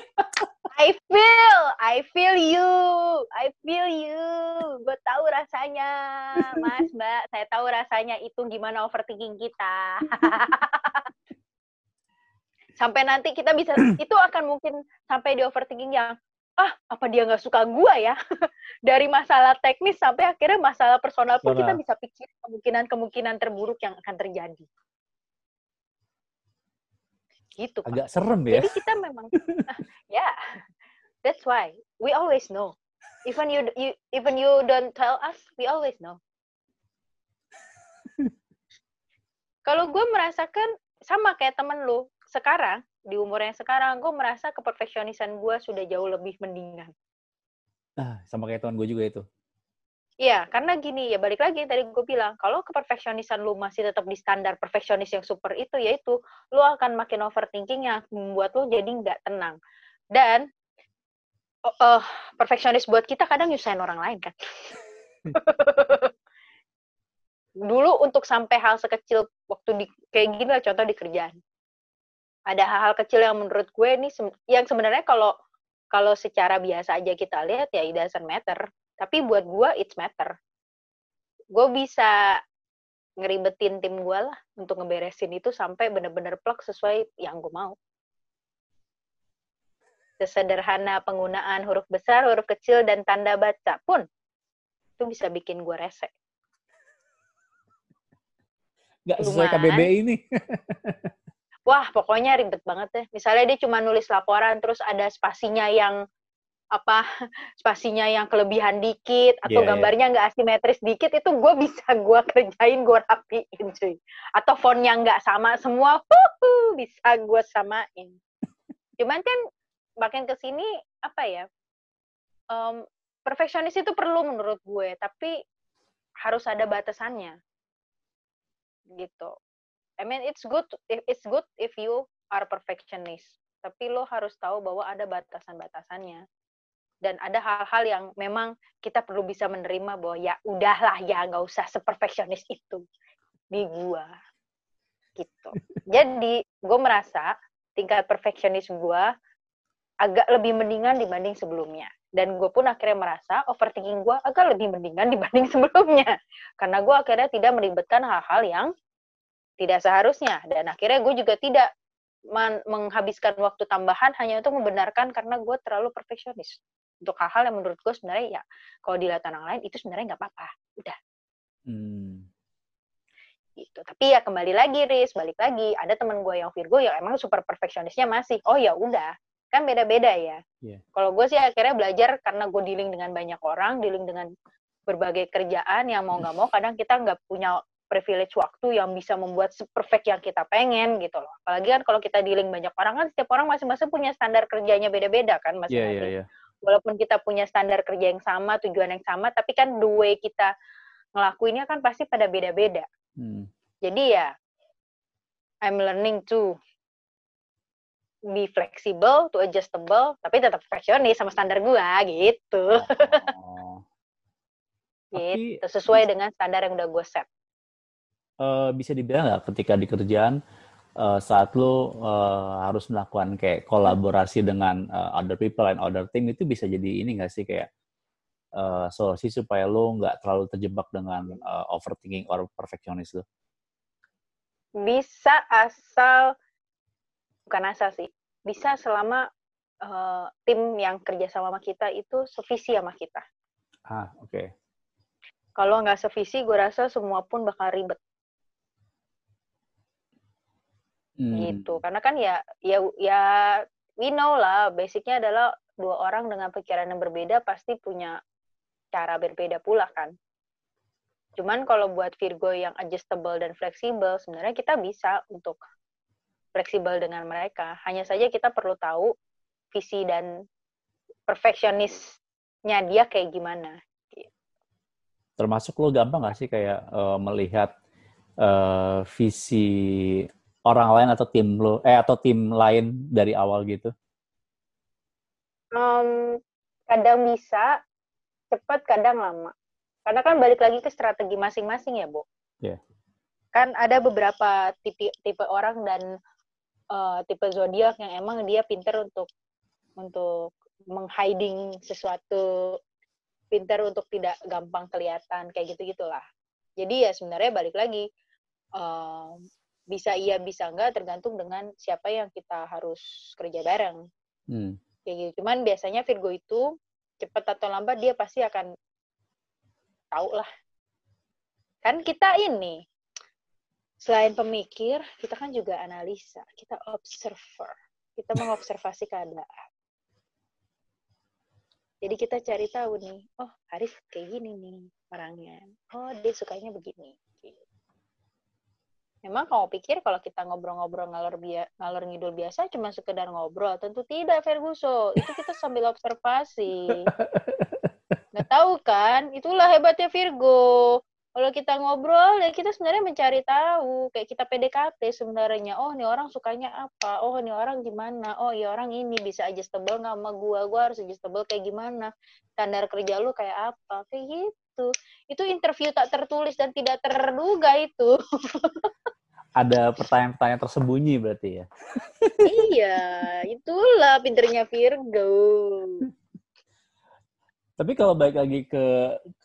I feel, I feel you, I feel you. Gue tahu rasanya, Mas, Mbak. Saya tahu rasanya itu gimana overthinking kita. sampai nanti kita bisa, itu akan mungkin sampai di overthinking yang, ah, apa dia nggak suka gue ya? Dari masalah teknis sampai akhirnya masalah personal pun kita bisa pikir kemungkinan-kemungkinan terburuk yang akan terjadi. Gitu, Pak. Agak serem ya. Jadi kita memang, ya. yeah That's why we always know. Even you, you even you don't tell us, we always know. Kalau gue merasakan sama kayak temen lu, sekarang, di umur yang sekarang, gue merasa keperfeksionisan gue sudah jauh lebih mendingan. Nah, sama kayak teman gue juga itu. Iya, karena gini, ya balik lagi tadi gue bilang, kalau keperfeksionisan lu masih tetap di standar perfeksionis yang super itu, yaitu lu akan makin overthinking yang membuat lu jadi nggak tenang. Dan oh, uh, perfeksionis buat kita kadang nyusahin orang lain kan. Dulu untuk sampai hal sekecil waktu di kayak gini lah contoh di kerjaan. Ada hal-hal kecil yang menurut gue ini yang sebenarnya kalau kalau secara biasa aja kita lihat ya it doesn't matter. Tapi buat gue it's matter. Gue bisa ngeribetin tim gue lah untuk ngeberesin itu sampai bener-bener plug sesuai yang gue mau sesederhana penggunaan huruf besar, huruf kecil, dan tanda baca pun itu bisa bikin gue rese. Gak sesuai Cuman, KBB ini. wah, pokoknya ribet banget deh. Misalnya dia cuma nulis laporan, terus ada spasinya yang apa spasinya yang kelebihan dikit atau yeah, iya. gambarnya nggak yeah. asimetris dikit itu gue bisa gue kerjain gue rapiin cuy atau fontnya nggak sama semua huhu, bisa gue samain cuman kan makin ke sini apa ya um, perfeksionis itu perlu menurut gue tapi harus ada batasannya gitu I mean it's good it's good if you are perfectionist tapi lo harus tahu bahwa ada batasan-batasannya dan ada hal-hal yang memang kita perlu bisa menerima bahwa ya udahlah ya nggak usah seperfeksionis itu di gua gitu jadi gue merasa tingkat perfeksionis gue agak lebih mendingan dibanding sebelumnya. Dan gue pun akhirnya merasa overthinking gue agak lebih mendingan dibanding sebelumnya. Karena gue akhirnya tidak meribetkan hal-hal yang tidak seharusnya. Dan akhirnya gue juga tidak menghabiskan waktu tambahan hanya untuk membenarkan karena gue terlalu perfeksionis. Untuk hal-hal yang menurut gue sebenarnya ya, kalau dilihat orang lain itu sebenarnya nggak apa-apa. Udah. Hmm gitu. Tapi ya kembali lagi, Riz, balik lagi. Ada teman gue yang Virgo yang emang super perfeksionisnya masih. Oh ya udah, kan beda-beda ya. Yeah. Kalau gue sih akhirnya belajar karena gue dealing dengan banyak orang, dealing dengan berbagai kerjaan yang mau nggak mau kadang kita nggak punya privilege waktu yang bisa membuat perfect yang kita pengen gitu loh. Apalagi kan kalau kita dealing banyak orang kan setiap orang masing-masing punya standar kerjanya beda-beda kan masing-masing. Yeah, yeah, yeah. Walaupun kita punya standar kerja yang sama, tujuan yang sama, tapi kan the way kita ngelakuinnya kan pasti pada beda-beda. Hmm. Jadi ya, I'm learning too be flexible to adjustable tapi tetap profesionis sama standar gua gitu. Oh. gitu sesuai dengan standar yang udah gue set. Uh, bisa dibilang nggak ketika di kerjaan uh, saat lo uh, harus melakukan kayak kolaborasi dengan uh, other people and other team itu bisa jadi ini nggak sih kayak uh, solusi supaya lo nggak terlalu terjebak dengan uh, overthinking or perfectionist lo? Bisa asal bukan asal sih bisa selama uh, tim yang kerja sama kita itu sevisi sama kita. Ah, oke. Okay. Kalau nggak sevisi, gue rasa semua pun bakal ribet. Hmm. Gitu. Karena kan ya, ya, ya, we know lah, basicnya adalah dua orang dengan pikiran yang berbeda pasti punya cara berbeda pula kan. Cuman kalau buat Virgo yang adjustable dan fleksibel, sebenarnya kita bisa untuk fleksibel dengan mereka. Hanya saja kita perlu tahu visi dan perfeksionisnya dia kayak gimana. Termasuk lo gampang gak sih kayak uh, melihat uh, visi orang lain atau tim lo, eh atau tim lain dari awal gitu? Um, kadang bisa cepat, kadang lama. Karena kan balik lagi ke strategi masing-masing ya, Bu. Yeah. Kan ada beberapa tipe tipe orang dan uh, tipe zodiak yang emang dia pinter untuk untuk menghiding sesuatu pinter untuk tidak gampang kelihatan kayak gitu gitulah jadi ya sebenarnya balik lagi um, bisa iya bisa enggak tergantung dengan siapa yang kita harus kerja bareng. Hmm. kayak gitu. Cuman biasanya Virgo itu cepat atau lambat dia pasti akan tahu lah. Kan kita ini selain pemikir kita kan juga analisa kita observer kita mengobservasi keadaan. Jadi kita cari tahu nih oh Arif kayak gini nih orangnya. Oh dia sukanya begini Memang kamu pikir kalau kita ngobrol-ngobrol ngalor bia ngalor ngidul biasa cuma sekedar ngobrol? Tentu tidak, Ferguson. Itu kita sambil observasi. Nggak tahu kan? Itulah hebatnya Virgo. Kalau kita ngobrol, ya kita sebenarnya mencari tahu. Kayak kita PDKT sebenarnya. Oh, ini orang sukanya apa? Oh, ini orang gimana? Oh, ya orang ini bisa adjustable nggak sama gua? Gua harus adjustable kayak gimana? Standar kerja lu kayak apa? Kayak gitu. Itu interview tak tertulis dan tidak terduga itu. ada pertanyaan-pertanyaan tersembunyi berarti ya. iya, itulah pinternya Virgo. Tapi kalau balik lagi ke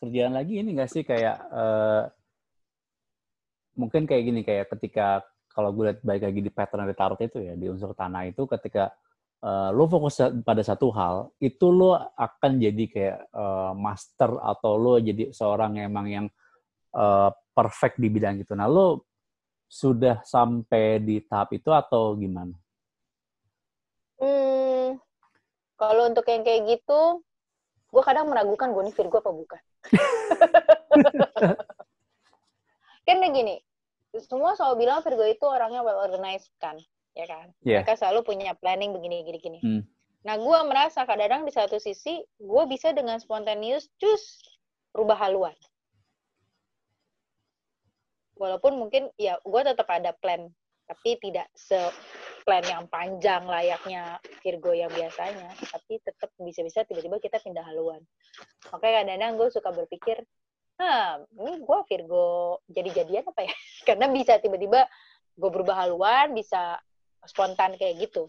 kerjaan lagi ini nggak sih kayak uh, mungkin kayak gini kayak ketika kalau gue lihat balik lagi di pattern tarot itu ya di unsur tanah itu ketika uh, lo fokus pada satu hal itu lo akan jadi kayak uh, master atau lo jadi seorang yang emang yang uh, perfect di bidang itu. Nah lo sudah sampai di tahap itu atau gimana? Hmm, kalau untuk yang kayak gitu, gue kadang meragukan gue nih Virgo apa bukan. kan gini, semua selalu bilang Virgo itu orangnya well organized kan, ya kan? Yeah. Mereka selalu punya planning begini, gini, gini. Hmm. Nah, gue merasa kadang-kadang di satu sisi, gue bisa dengan spontaneous cus rubah haluan walaupun mungkin ya gue tetap ada plan tapi tidak se plan yang panjang layaknya Virgo yang biasanya tapi tetap bisa-bisa tiba-tiba kita pindah haluan makanya kadang-kadang gue suka berpikir ah ini gue Virgo jadi-jadian apa ya karena bisa tiba-tiba gue berubah haluan bisa spontan kayak gitu.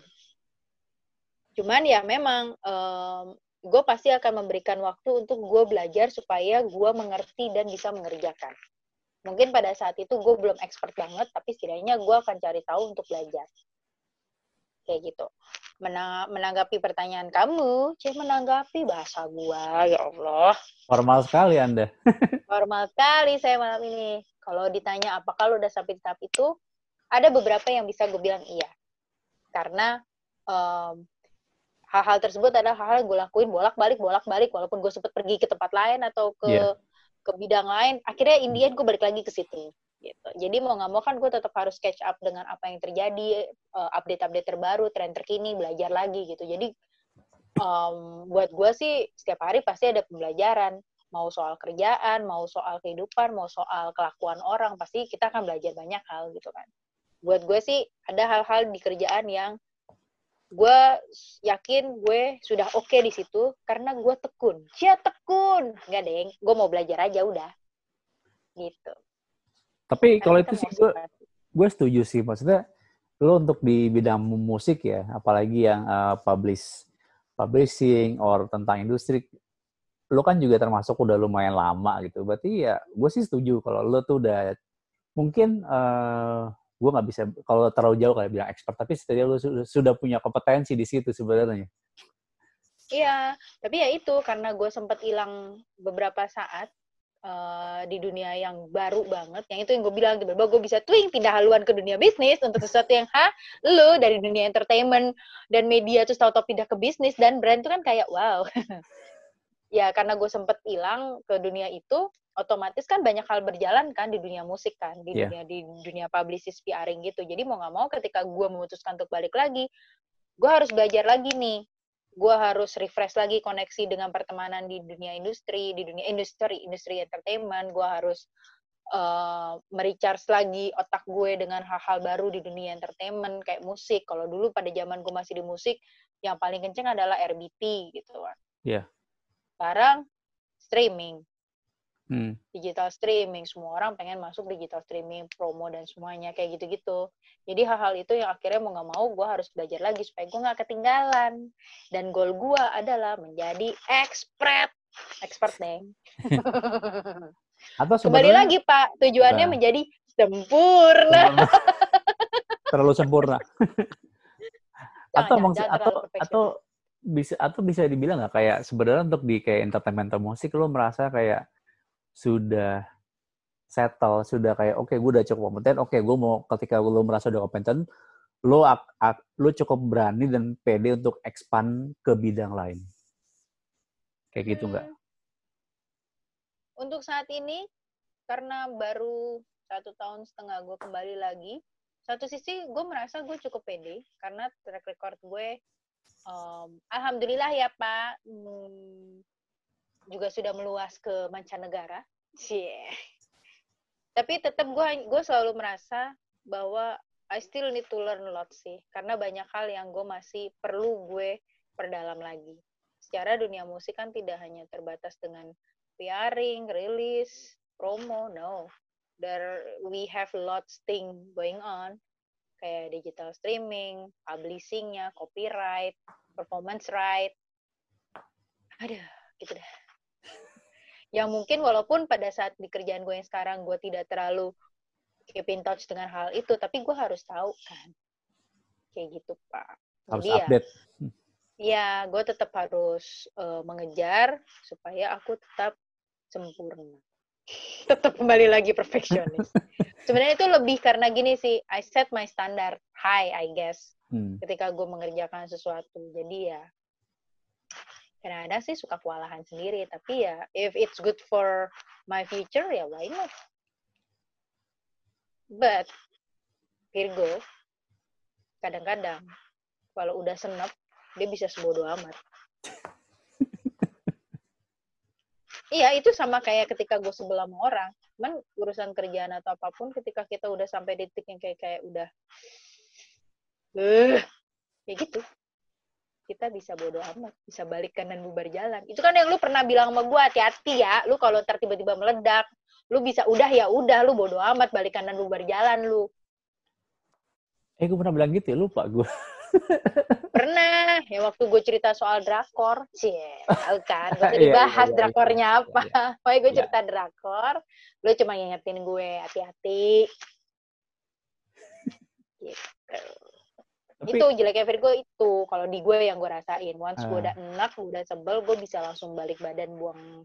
Cuman ya memang um, gue pasti akan memberikan waktu untuk gue belajar supaya gue mengerti dan bisa mengerjakan. Mungkin pada saat itu gue belum expert banget tapi setidaknya gue akan cari tahu untuk belajar. Kayak gitu. Menang menanggapi pertanyaan kamu cek menanggapi bahasa gue ya Allah. Formal sekali anda. Formal sekali saya malam ini. Kalau ditanya apakah lo udah sampai di tahap itu ada beberapa yang bisa gue bilang iya karena um, hal-hal tersebut adalah hal-hal gue lakuin bolak-balik bolak-balik walaupun gue sempat pergi ke tempat lain atau ke yeah ke bidang lain akhirnya Indian gue balik lagi ke situ gitu. Jadi mau nggak mau kan gue tetap harus catch up dengan apa yang terjadi uh, update-update terbaru tren terkini belajar lagi gitu. Jadi um, buat gue sih setiap hari pasti ada pembelajaran. Mau soal kerjaan mau soal kehidupan mau soal kelakuan orang pasti kita akan belajar banyak hal gitu kan buat gue sih ada hal-hal di kerjaan yang gue yakin gue sudah oke okay di situ karena gue tekun. Cia tekun, nggak deh, gue mau belajar aja udah, gitu. Tapi kalau itu sih gue gue setuju sih maksudnya lo untuk di bidang musik ya, apalagi yang uh, publish publishing or tentang industri, lo kan juga termasuk udah lumayan lama gitu. Berarti ya gue sih setuju kalau lo tuh udah mungkin uh, gue nggak bisa kalau terlalu jauh kayak bilang expert tapi setidaknya lu sudah punya kompetensi di situ sebenarnya. Iya tapi ya itu karena gue sempat hilang beberapa saat uh, di dunia yang baru banget. Yang itu yang gue bilang tiba-tiba gue bisa twing pindah haluan ke dunia bisnis untuk sesuatu yang ha lu dari dunia entertainment dan media terus tahu-tahu pindah ke bisnis dan brand itu kan kayak wow. Ya karena gue sempet hilang ke dunia itu otomatis kan banyak hal berjalan kan di dunia musik kan di yeah. dunia di dunia publicist PRing gitu. Jadi mau nggak mau ketika gue memutuskan untuk balik lagi gue harus belajar lagi nih. Gue harus refresh lagi koneksi dengan pertemanan di dunia industri di dunia industri industri entertainment. Gue harus uh, merecharge lagi otak gue dengan hal-hal baru di dunia entertainment kayak musik. Kalau dulu pada zaman gue masih di musik yang paling kenceng adalah RBT gitu kan. Yeah. sekarang streaming hmm. digital streaming semua orang pengen masuk digital streaming promo dan semuanya kayak gitu-gitu. Jadi hal-hal itu yang akhirnya mau nggak mau gue harus belajar lagi supaya gue nggak ketinggalan. Dan goal gue adalah menjadi expert. Expert neng atau kembali lagi pak. Tujuannya nah. menjadi sempurna. Terlalu sempurna. Atau jangan, jangan atau atau bisa atau bisa dibilang nggak kayak sebenarnya untuk di kayak entertainment atau musik lo merasa kayak sudah settle sudah kayak oke okay, gue udah cukup kompeten oke okay, gue mau ketika lo merasa udah kompeten lo lo cukup berani dan pede untuk expand ke bidang lain. Kayak gitu nggak hmm. untuk saat ini karena baru satu tahun setengah gue kembali lagi satu sisi gue merasa gue cukup pede karena track record gue um, alhamdulillah ya Pak. Hmm, juga sudah meluas ke mancanegara. Yeah. Tapi tetap gue gue selalu merasa bahwa I still need to learn a lot sih karena banyak hal yang gue masih perlu gue perdalam lagi. Secara dunia musik kan tidak hanya terbatas dengan PRing, rilis, promo, no. There we have lots thing going on kayak digital streaming, publishingnya, copyright, performance right. Ada, gitu dah. Yang mungkin walaupun pada saat di kerjaan gue yang sekarang gue tidak terlalu keep in touch dengan hal itu, tapi gue harus tahu kan. Kayak gitu, Pak. Harus Jadi ya, update. Ya, ya gue tetap harus uh, mengejar supaya aku tetap sempurna. tetap kembali lagi perfeksionis. Sebenarnya itu lebih karena gini sih, I set my standard high, I guess. Hmm. Ketika gue mengerjakan sesuatu. Jadi ya, kadang-kadang sih suka kewalahan sendiri. Tapi ya, if it's good for my future, ya why not? But, Virgo, kadang-kadang, kalau udah senep, dia bisa sebodoh amat. Iya, itu sama kayak ketika gue sebelah sama orang. Cuman urusan kerjaan atau apa pun, ketika kita udah sampai titik yang kayak kayak udah, uh, kayak gitu. Kita bisa bodoh amat, bisa balik kanan bubar jalan. Itu kan yang lu pernah bilang sama gue, hati-hati ya. Lu kalau ntar tiba-tiba meledak, lu bisa udah ya udah, lu bodoh amat, balik kanan bubar jalan lu. Eh, gue pernah bilang gitu ya, lupa gue. Pernah, ya waktu gue cerita soal drakor, sih, tahu kan, gue tadi iya, bahas iya, iya, drakornya apa. Pokoknya gue cerita drakor, lu cuma ngingetin gue hati-hati. Gitu. Tapi, itu jeleknya Virgo itu kalau di gue yang gue rasain once uh, gue udah enak gue udah sebel gue bisa langsung balik badan buang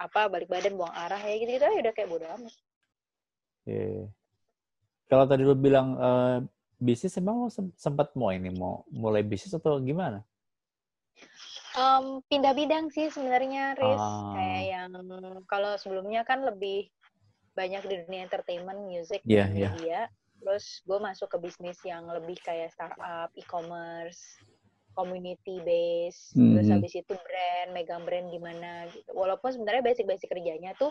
apa balik badan buang arah ya gitu gitu ya udah kayak bodo amat yeah. kalau tadi lu bilang uh, bisnis emang lo sempat mau ini mau mulai bisnis atau gimana? Um, pindah bidang sih sebenarnya, Riz. Ah. Kayak yang kalau sebelumnya kan lebih banyak di dunia entertainment, music, yeah, iya. media. Yeah. Terus gue masuk ke bisnis yang lebih kayak startup, e-commerce, community base. Mm -hmm. Terus habis itu brand, megang brand gimana gitu. Walaupun sebenarnya basic-basic kerjanya tuh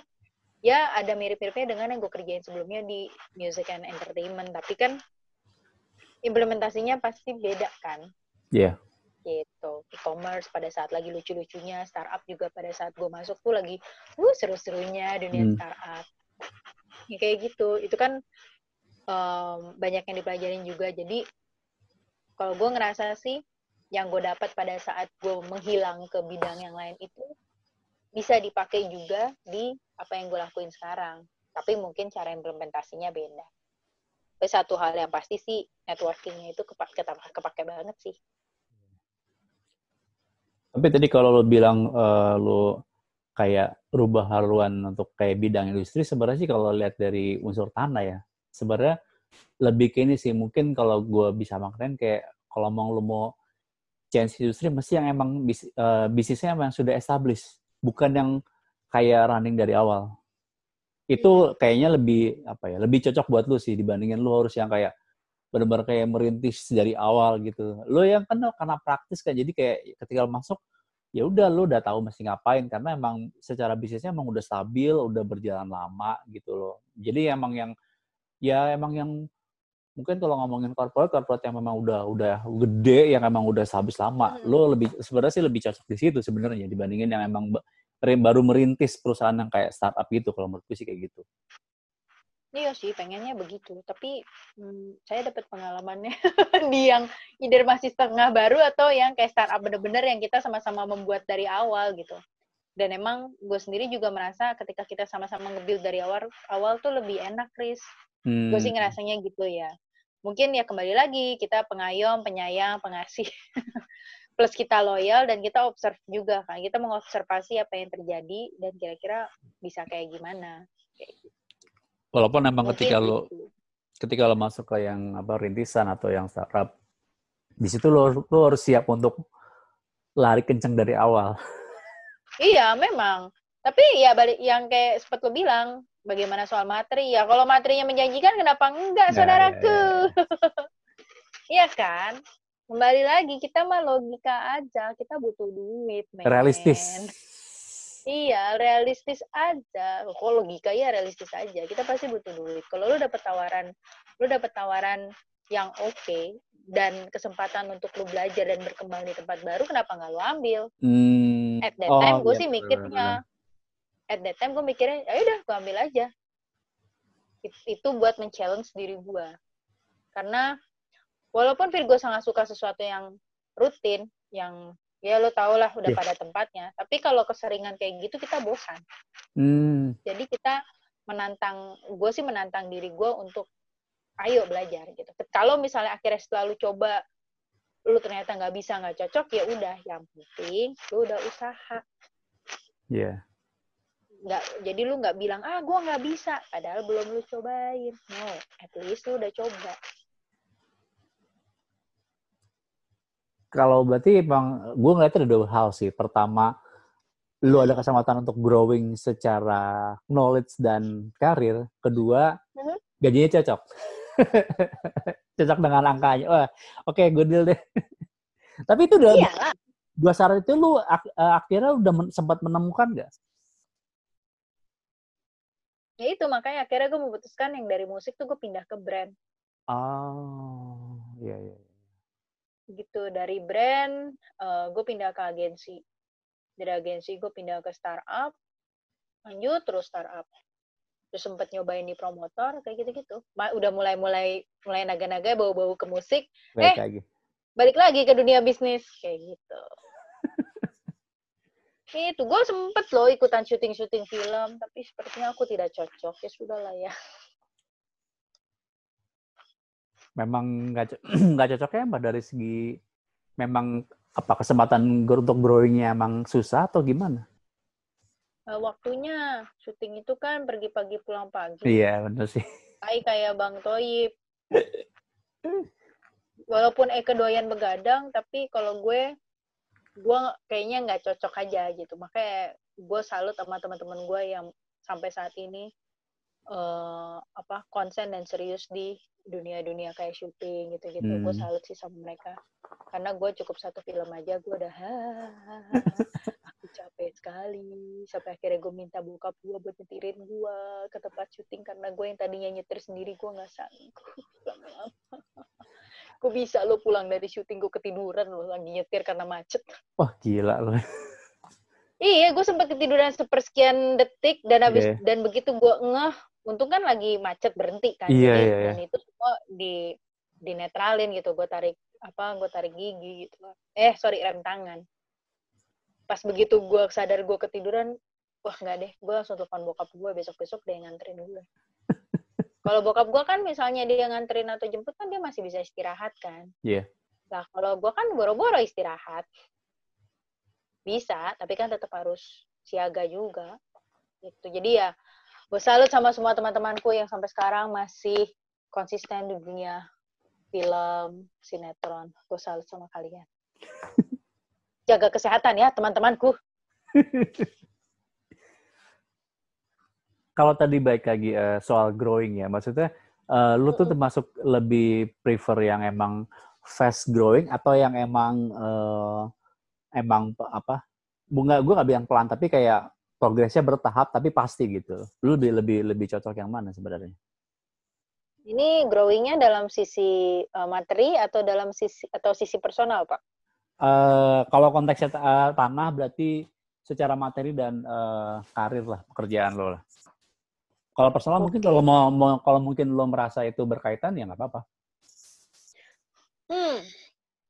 ya ada mirip-miripnya dengan yang gue kerjain sebelumnya di music and entertainment. Tapi kan implementasinya pasti beda kan? Iya. Yeah. Gitu. E-commerce pada saat lagi lucu-lucunya, startup juga pada saat gue masuk tuh lagi, uh seru-serunya dunia hmm. startup. Ya, kayak gitu. Itu kan um, banyak yang dipelajarin juga. Jadi kalau gue ngerasa sih, yang gue dapat pada saat gue menghilang ke bidang yang lain itu bisa dipakai juga di apa yang gue lakuin sekarang. Tapi mungkin cara implementasinya beda. Tapi satu hal yang pasti sih networkingnya itu kepake, banget sih. Tapi tadi kalau lo bilang uh, lo kayak rubah haluan untuk kayak bidang industri, sebenarnya sih kalau lihat dari unsur tanah ya, sebenarnya lebih ke ini sih. Mungkin kalau gue bisa maknain kayak kalau mau lo mau change industri, mesti yang emang bis, uh, bisnisnya emang sudah established, bukan yang kayak running dari awal. Itu kayaknya lebih apa ya lebih cocok buat lu sih dibandingin lu harus yang kayak benar-benar kayak merintis dari awal gitu. Lo yang kan karena praktis kan jadi kayak ketika masuk ya udah lu udah tahu mesti ngapain karena emang secara bisnisnya emang udah stabil udah berjalan lama gitu loh. Jadi emang yang ya emang yang mungkin kalau ngomongin corporate corporate yang memang udah udah gede yang emang udah habis lama hmm. lo lebih sebenarnya sih lebih cocok di situ sebenarnya dibandingin yang emang baru merintis perusahaan yang kayak startup gitu kalau menurut sih kayak gitu. Iya sih, pengennya begitu. Tapi hmm, saya dapat pengalamannya di yang either masih setengah baru atau yang kayak startup bener-bener yang kita sama-sama membuat dari awal gitu. Dan emang gue sendiri juga merasa ketika kita sama-sama nge-build dari awal, awal tuh lebih enak, Chris. Hmm. Gue sih ngerasanya gitu ya. Mungkin ya kembali lagi, kita pengayom, penyayang, pengasih. Plus kita loyal dan kita observe juga kan. Kita mengobservasi apa yang terjadi dan kira-kira bisa kayak gimana. Kayak gitu. Walaupun emang Mungkin ketika lo gitu. ketika lo masuk ke yang apa rintisan atau yang startup, di situ lo, lo harus siap untuk lari kenceng dari awal. Iya, memang. Tapi ya balik yang kayak seperti lo bilang, bagaimana soal materi? Ya kalau materinya menjanjikan kenapa enggak, nah, saudaraku? Iya, iya. kan? Kembali lagi kita mah logika aja, kita butuh duit, men. Realistis Iya, realistis aja. Kalau logika ya realistis aja. Kita pasti butuh duit. Kalau lu dapet tawaran, lu dapet tawaran yang oke okay, dan kesempatan untuk lu belajar dan berkembang di tempat baru, kenapa nggak lu ambil? Hmm. At that time, oh, gue iya, sih mikirnya, at that time gue mikirnya, ya udah, gue ambil aja. Itu buat men-challenge diri gue. Karena walaupun Virgo sangat suka sesuatu yang rutin, yang ya lo tau lah udah yeah. pada tempatnya tapi kalau keseringan kayak gitu kita bosan hmm. jadi kita menantang gue sih menantang diri gue untuk ayo belajar gitu kalau misalnya akhirnya selalu coba lu ternyata nggak bisa nggak cocok ya udah yang penting lu udah usaha Iya. Yeah. Nggak jadi lu nggak bilang ah gue nggak bisa padahal belum lu cobain no at least lu udah coba kalau berarti emang gue ngeliatnya ada dua hal sih. Pertama, lu ada kesempatan untuk growing secara knowledge dan karir. Kedua, mm-hmm. gajinya cocok. cocok dengan angkanya. Wah, oke, okay, good deal deh. Tapi itu udah Iyalah. dua syarat itu lu ak eh, akhirnya udah men sempat menemukan gak? Ya itu makanya akhirnya gue memutuskan yang dari musik tuh gue pindah ke brand. Oh, iya iya. iya gitu dari brand uh, gue pindah ke agensi dari agensi gue pindah ke startup lanjut terus startup terus sempet nyobain di promotor kayak gitu-gitu udah mulai mulai mulai naga-naga bau-bau ke musik balik eh lagi. balik lagi ke dunia bisnis kayak gitu itu gue sempet loh ikutan syuting-syuting film tapi sepertinya aku tidak cocok ya sudah lah ya memang nggak nggak cocoknya mbak dari segi memang apa kesempatan untuk growingnya emang susah atau gimana? Uh, waktunya syuting itu kan pergi pagi pulang pagi. Iya benar sih. Kayak kayak Bang Toyib. Walaupun Eke doyan begadang, tapi kalau gue, gue kayaknya nggak cocok aja gitu. Makanya gue salut sama teman-teman gue yang sampai saat ini uh, apa konsen dan serius di dunia-dunia kayak syuting gitu-gitu hmm. gue salut sih sama mereka karena gue cukup satu film aja gue udah aku capek sekali sampai akhirnya gue minta bokap gue buat nyetirin gue ke tempat syuting karena gue yang tadinya nyetir sendiri gue nggak sanggup gue bisa lo pulang dari syuting gue ketiduran lo lagi nyetir karena macet? Wah gila lo. Iya gue sempat ketiduran sepersekian detik dan habis yeah. dan begitu gue ngeh untung kan lagi macet berhenti kan iya, Jadi, iya, iya. dan itu semua di dinetralin gitu gue tarik apa gue tarik gigi gitu. Eh sorry rem tangan. Pas begitu gue sadar gue ketiduran wah nggak deh gue langsung telepon bokap gue besok besok dia nganterin gue kalau bokap gue kan misalnya dia nganterin atau jemput kan dia masih bisa istirahat kan iya yeah. nah kalau gue kan boro-boro istirahat bisa tapi kan tetap harus siaga juga gitu jadi ya gue salut sama semua teman-temanku yang sampai sekarang masih konsisten di dunia film, sinetron. Gue salut sama kalian. Jaga kesehatan ya teman-temanku. Kalau tadi baik lagi uh, soal growing ya, maksudnya uh, lu tuh termasuk lebih prefer yang emang fast growing atau yang emang uh, emang apa? Bunga gue gak bilang pelan tapi kayak progresnya bertahap tapi pasti gitu. Lu lebih lebih lebih cocok yang mana sebenarnya? Ini growingnya dalam sisi uh, materi atau dalam sisi atau sisi personal, Pak? Uh, kalau konteksnya uh, tanah berarti secara materi dan uh, karir lah pekerjaan lo lah. Kalau personal mungkin kalau mau, mau kalau mungkin lo merasa itu berkaitan ya nggak apa-apa. Hmm,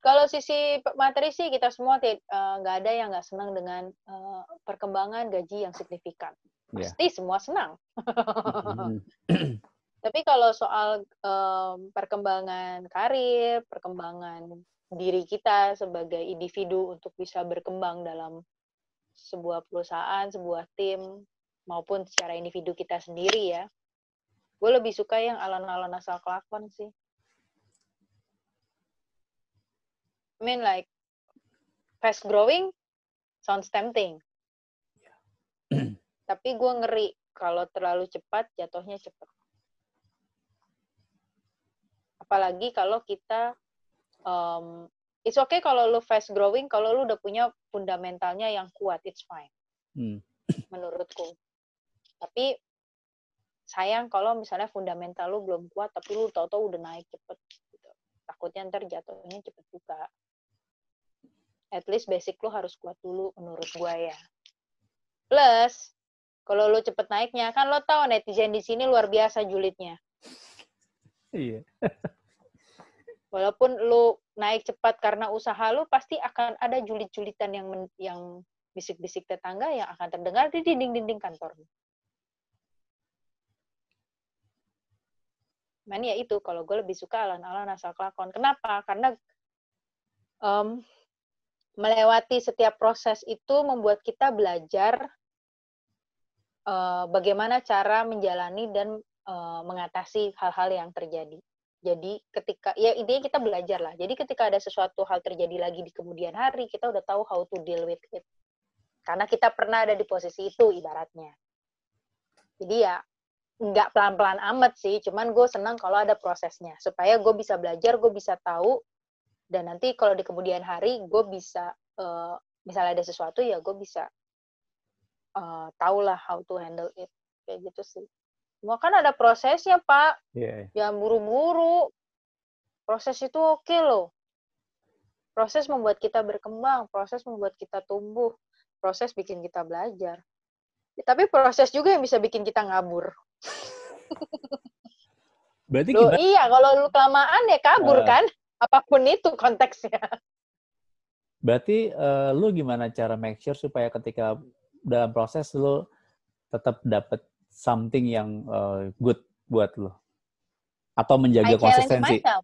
kalau sisi materi sih kita semua eh, nggak uh, ada yang nggak senang dengan uh, perkembangan gaji yang signifikan. Iya. Pasti yeah. semua senang. Hmm. Tapi kalau soal um, perkembangan karir, perkembangan diri kita sebagai individu untuk bisa berkembang dalam sebuah perusahaan, sebuah tim, maupun secara individu kita sendiri ya, gue lebih suka yang alon-alon asal kelakuan sih. I mean like fast growing sounds tempting. Tapi gue ngeri kalau terlalu cepat jatuhnya cepat. Apalagi kalau kita um, it's okay kalau lu fast growing kalau lu udah punya fundamentalnya yang kuat it's fine. Hmm. Menurutku. Tapi sayang kalau misalnya fundamental lu belum kuat tapi lu tau-tau udah naik cepet gitu. Takutnya ntar jatuhnya cepet juga. At least basic lu harus kuat dulu menurut gua ya. Plus, kalau lu cepet naiknya, kan lo tau netizen di sini luar biasa julidnya. Iya. Walaupun lu naik cepat karena usaha lu, pasti akan ada julid-julitan yang men, yang bisik-bisik tetangga yang akan terdengar di dinding-dinding kantor. Man ya itu, kalau gue lebih suka alan-alan asal kelakon. Kenapa? Karena um, melewati setiap proses itu membuat kita belajar uh, bagaimana cara menjalani dan uh, mengatasi hal-hal yang terjadi. Jadi ketika ya intinya kita belajar lah. Jadi ketika ada sesuatu hal terjadi lagi di kemudian hari, kita udah tahu how to deal with it. Karena kita pernah ada di posisi itu ibaratnya. Jadi ya nggak pelan-pelan amat sih, cuman gue senang kalau ada prosesnya. Supaya gue bisa belajar, gue bisa tahu, dan nanti kalau di kemudian hari gue bisa, uh, misalnya ada sesuatu ya gue bisa uh, tahu lah how to handle it. Kayak gitu sih. Semua kan ada prosesnya, Pak. Yeah. Jangan buru-buru. Proses itu oke okay loh. Proses membuat kita berkembang, proses membuat kita tumbuh, proses bikin kita belajar. Ya, tapi proses juga yang bisa bikin kita ngabur. Berarti Loh, kita... iya, kalau lu kelamaan ya kabur uh, kan? Apa pun itu konteksnya. Berarti uh, lu gimana cara make sure supaya ketika dalam proses lu tetap dapat something yang uh, good buat lo? Atau menjaga I konsistensi? Oke.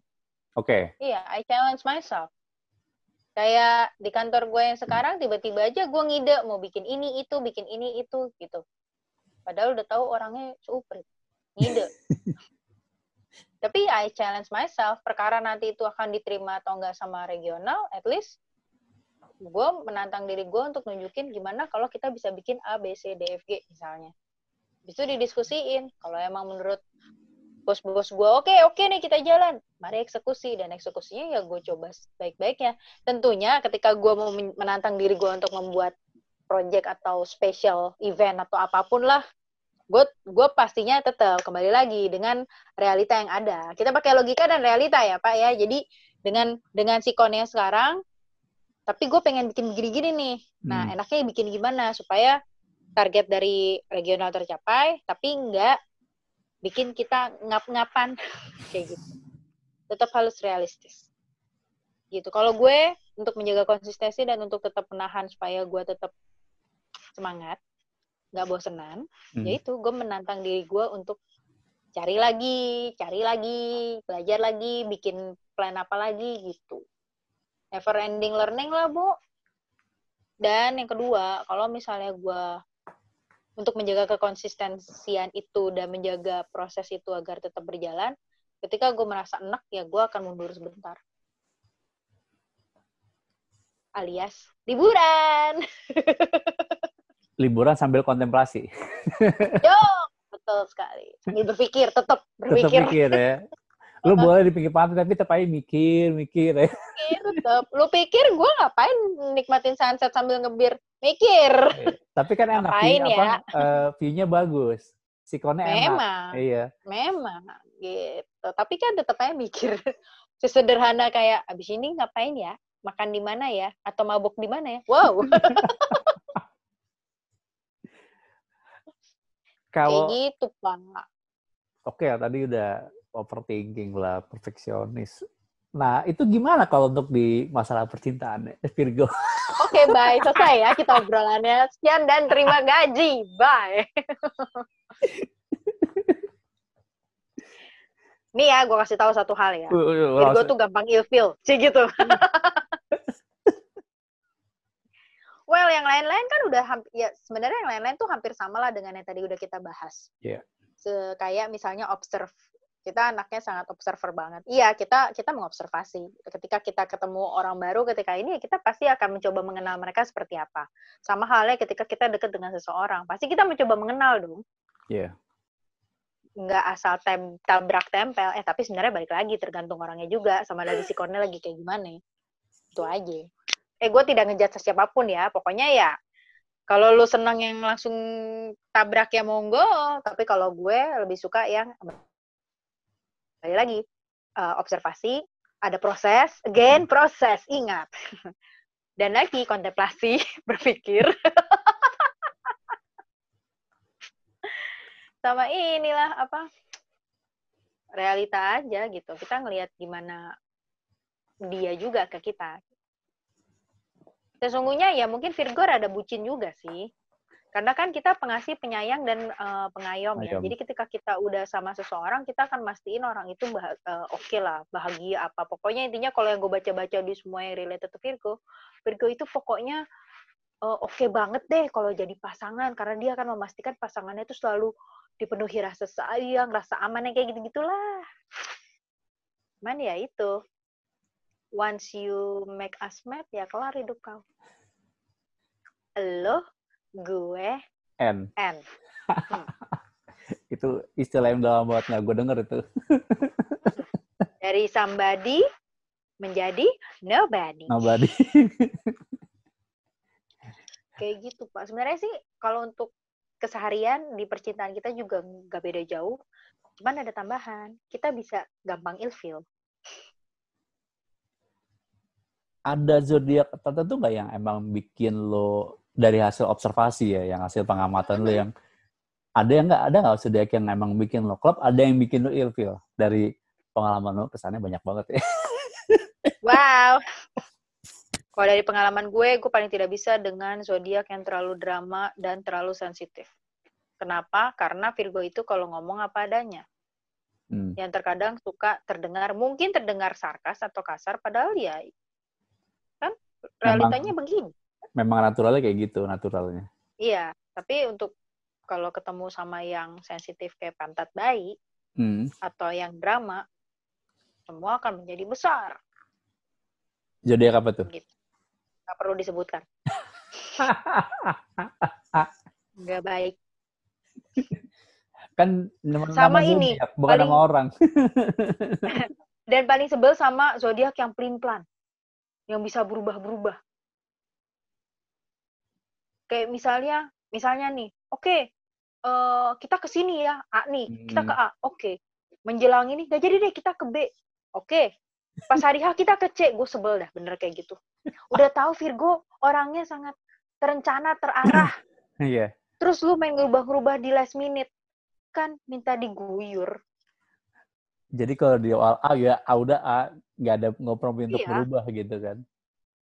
Okay. Iya, I challenge myself. Kayak di kantor gue yang sekarang tiba-tiba aja gue ngide mau bikin ini itu, bikin ini itu gitu. Padahal udah tahu orangnya super ngide. Tapi I challenge myself, perkara nanti itu akan diterima atau enggak sama regional, at least gue menantang diri gue untuk nunjukin gimana kalau kita bisa bikin A, B, C, D, F, G misalnya. Itu didiskusiin kalau emang menurut bos-bos gue oke okay, oke okay nih kita jalan. Mari eksekusi dan eksekusinya ya gue coba baik-baiknya. Tentunya ketika gue mau menantang diri gue untuk membuat project atau special event atau apa pun lah gue gue pastinya tetap kembali lagi dengan realita yang ada kita pakai logika dan realita ya pak ya jadi dengan dengan sikonnya sekarang tapi gue pengen bikin gini-gini nih nah hmm. enaknya bikin gimana supaya target dari regional tercapai, tapi enggak bikin kita ngap-ngapan kayak gitu. Tetap harus realistis. Gitu. Kalau gue untuk menjaga konsistensi dan untuk tetap menahan supaya gue tetap semangat, nggak bosenan, hmm. yaitu gue menantang diri gue untuk cari lagi, cari lagi, belajar lagi, bikin plan apa lagi gitu. Never ending learning lah, Bu. Dan yang kedua, kalau misalnya gue untuk menjaga kekonsistensian itu dan menjaga proses itu agar tetap berjalan, ketika gue merasa enak, ya gue akan mundur sebentar. Alias liburan. liburan sambil kontemplasi. Yo, betul sekali. Sambil berpikir, tetap berpikir. Tetap pikir ya. Lu boleh di pinggir pantai tapi tetap aja mikir, mikir ya. Mikir tetap. Lu pikir gue ngapain nikmatin sunset sambil ngebir? Mikir. Iya. Tapi kan enak, view, ya? apa, uh, view-nya bagus. Sikonnya enak. Memang. Iya. Memang. Gitu. Tapi kan tetap aja mikir. Sesederhana kayak, abis ini ngapain ya? Makan di mana ya? Atau mabuk di mana ya? Wow. Kalau Kayak gitu, Pak. oke ya tadi udah overthinking lah, perfeksionis. Nah, itu gimana kalau untuk di masalah percintaan, eh, Virgo? Oke, bye. Selesai ya kita obrolannya. Sekian dan terima gaji. Bye. Nih ya, gue kasih tahu satu hal ya. Virgo tuh gampang ilfeel. Cik gitu. Well, yang lain-lain kan udah hampir, ya sebenarnya yang lain-lain tuh hampir sama lah dengan yang tadi udah kita bahas. Iya. Se- Kayak misalnya observe. Kita anaknya sangat observer banget. Iya, kita kita mengobservasi. Ketika kita ketemu orang baru ketika ini, ya kita pasti akan mencoba mengenal mereka seperti apa. Sama halnya ketika kita dekat dengan seseorang, pasti kita mencoba mengenal dong. Iya. nggak asal tem tabrak tempel eh tapi sebenarnya balik lagi tergantung orangnya juga sama dari sikonnya lagi kayak gimana itu aja eh gue tidak ngejat siapa pun ya. Pokoknya ya kalau lu senang yang langsung tabrak ya monggo. Tapi kalau gue lebih suka yang balik lagi eh, observasi ada proses again proses ingat. Dan lagi kontemplasi berpikir. Sama inilah apa realita aja gitu. Kita ngelihat gimana dia juga ke kita sesungguhnya ya mungkin Virgo ada bucin juga sih. Karena kan kita pengasih penyayang dan eh, pengayom ya. Jadi ketika kita udah sama seseorang kita akan mastiin orang itu bah- eh, oke lah bahagia apa. Pokoknya intinya kalau yang gue baca-baca di semua yang related to Virgo Virgo itu pokoknya eh, oke banget deh kalau jadi pasangan. Karena dia akan memastikan pasangannya itu selalu dipenuhi rasa sayang, rasa aman yang kayak gitu-gitulah. Cuman ya itu. Once you make us mad, ya kelar hidup kau. Lo, gue, N. N. Itu istilah yang dalam banget nggak gue denger itu. Dari somebody menjadi nobody. Nobody. Kayak gitu, Pak. Sebenarnya sih kalau untuk keseharian di percintaan kita juga nggak beda jauh. Cuman ada tambahan. Kita bisa gampang ilfeel. Ada zodiak tertentu nggak yang emang bikin lo dari hasil observasi ya, yang hasil pengamatan lo yang ada yang nggak ada nggak zodiak yang emang bikin lo klub, ada yang bikin lo ilfeel dari pengalaman lo kesannya banyak banget ya. Wow. Kalau dari pengalaman gue, gue paling tidak bisa dengan zodiak yang terlalu drama dan terlalu sensitif. Kenapa? Karena Virgo itu kalau ngomong apa adanya. Hmm. Yang terkadang suka terdengar, mungkin terdengar sarkas atau kasar, padahal ya realitanya begini. Memang naturalnya kayak gitu, naturalnya. Iya, tapi untuk kalau ketemu sama yang sensitif kayak pantat bayi Hmm. atau yang drama, semua akan menjadi besar. Zodiak apa tuh? Gitu. Nggak perlu disebutkan. Nggak baik. kan nama, Sama nama ini, zodiak, bukan paling- nama orang. Dan paling sebel sama zodiak yang pelin-pelan. Yang bisa berubah-berubah. Kayak misalnya, misalnya nih, oke, eh, kita ke sini ya, A nih, kita ke A, oke. Menjelang ini, gak jadi deh, kita ke B, oke. Pas hari H kita ke C, gue sebel dah, bener kayak gitu. Udah tahu Virgo orangnya sangat terencana, terarah. Iya. Terus lu main ngerubah-ngerubah di last minute. Kan minta diguyur. Jadi kalau di awal A ya A udah A, nggak ada kompromi untuk Iya. berubah gitu kan.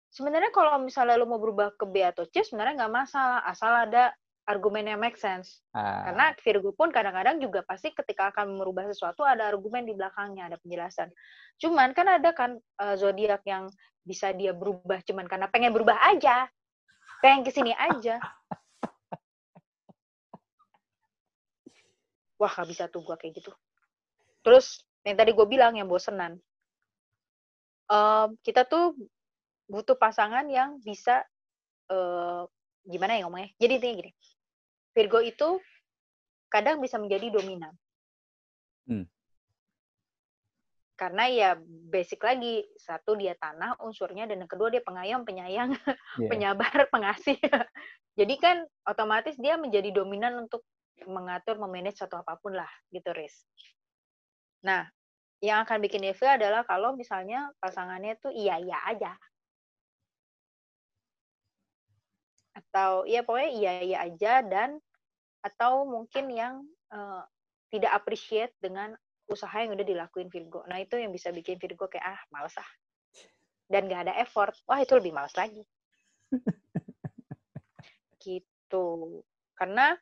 sebenarnya kalau misalnya lu mau berubah ke B atau C sebenarnya nggak masalah asal ada argumen yang make sense. Ah, karena Virgo pun kadang-kadang juga pasti ketika akan merubah sesuatu ada argumen di belakangnya ada penjelasan. Cuman kan ada kan eh, zodiak yang bisa dia berubah cuman karena pengen berubah aja. Pengen ke sini aja. Wah gak bisa tuh gua kayak gitu. Terus yang tadi gue bilang yang bosenan Em, kita tuh butuh pasangan yang bisa eh, gimana ya ngomongnya? Jadi intinya gini, Virgo itu kadang bisa menjadi dominan. Hmm. Karena ya basic lagi satu dia tanah unsurnya dan yang kedua dia pengayom, penyayang, iya. penyabar, pengasih. Jadi kan otomatis dia menjadi dominan untuk mengatur, memanage satu apa pun lah gitu, Riz. Nah, yang akan bikin ilfeel adalah kalau misalnya pasangannya tuh iya-iya aja. Atau ya pokoknya iya-iya aja dan atau mungkin yang uh, tidak appreciate dengan usaha yang udah dilakuin Virgo. Nah itu yang bisa bikin Virgo kayak ah males ah dan gak ada effort. Wah itu lebih males lagi. gitu. Karena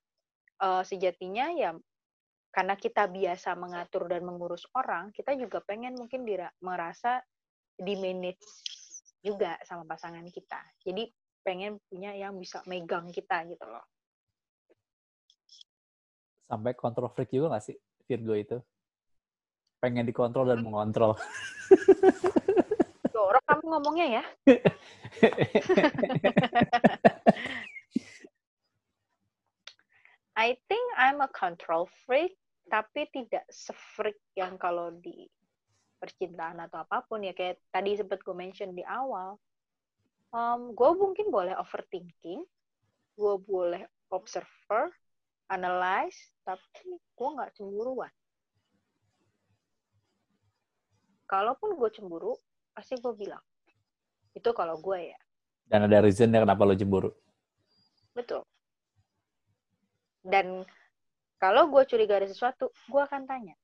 uh, sejatinya ya karena kita biasa mengatur dan mengurus orang, kita juga pengen mungkin dira merasa di manage juga sama pasangan kita. Jadi pengen punya yang bisa megang kita gitu loh. Sampai kontrol freak juga gak sih Virgo itu? Pengen dikontrol dan hmm. mengontrol. Jorok kamu ngomongnya ya. I think I'm a control freak, tapi tidak se-freak yang kalau di percintaan atau apa pun ya kayak tadi sempat gue mention di awal. Um, gue mungkin boleh overthinking, gue boleh observer, analyze, tapi gue nggak cemburuan. Kalaupun gue cemburu, pasti gue bilang. Itu kalau gue ya. Dan ada reasonnya kenapa lo cemburu. Betul. Dan kalau gue curiga ada sesuatu, gue akan tanya.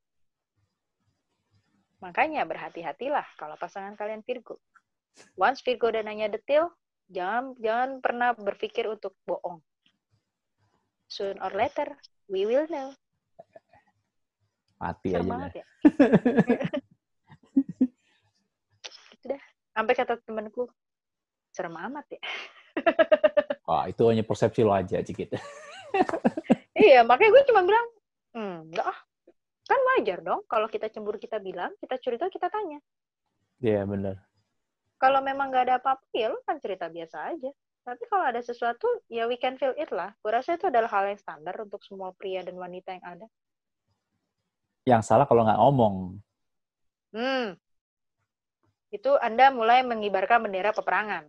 Makanya berhati-hatilah kalau pasangan kalian Virgo. Once Virgo udah nanya detail, jangan jangan pernah berpikir untuk bohong. Soon or later, we will know. Mati Serem aja. Ya? gitu dah. Sampai kata temanku, serem amat ya. Wah, itu hanya persepsi lo aja, Cikit iya, makanya gue cuma bilang, hmm, enggak ah. Kan wajar dong kalau kita cemburu kita bilang, kita cerita kita tanya. Iya, yeah, benar. Kalau memang nggak ada apa-apa, ya lo kan cerita biasa aja. Tapi kalau ada sesuatu, ya we can feel it lah. Gue rasa itu adalah hal yang standar untuk semua pria dan wanita yang ada. Yang salah kalau nggak ngomong. Hmm. Itu Anda mulai mengibarkan bendera peperangan.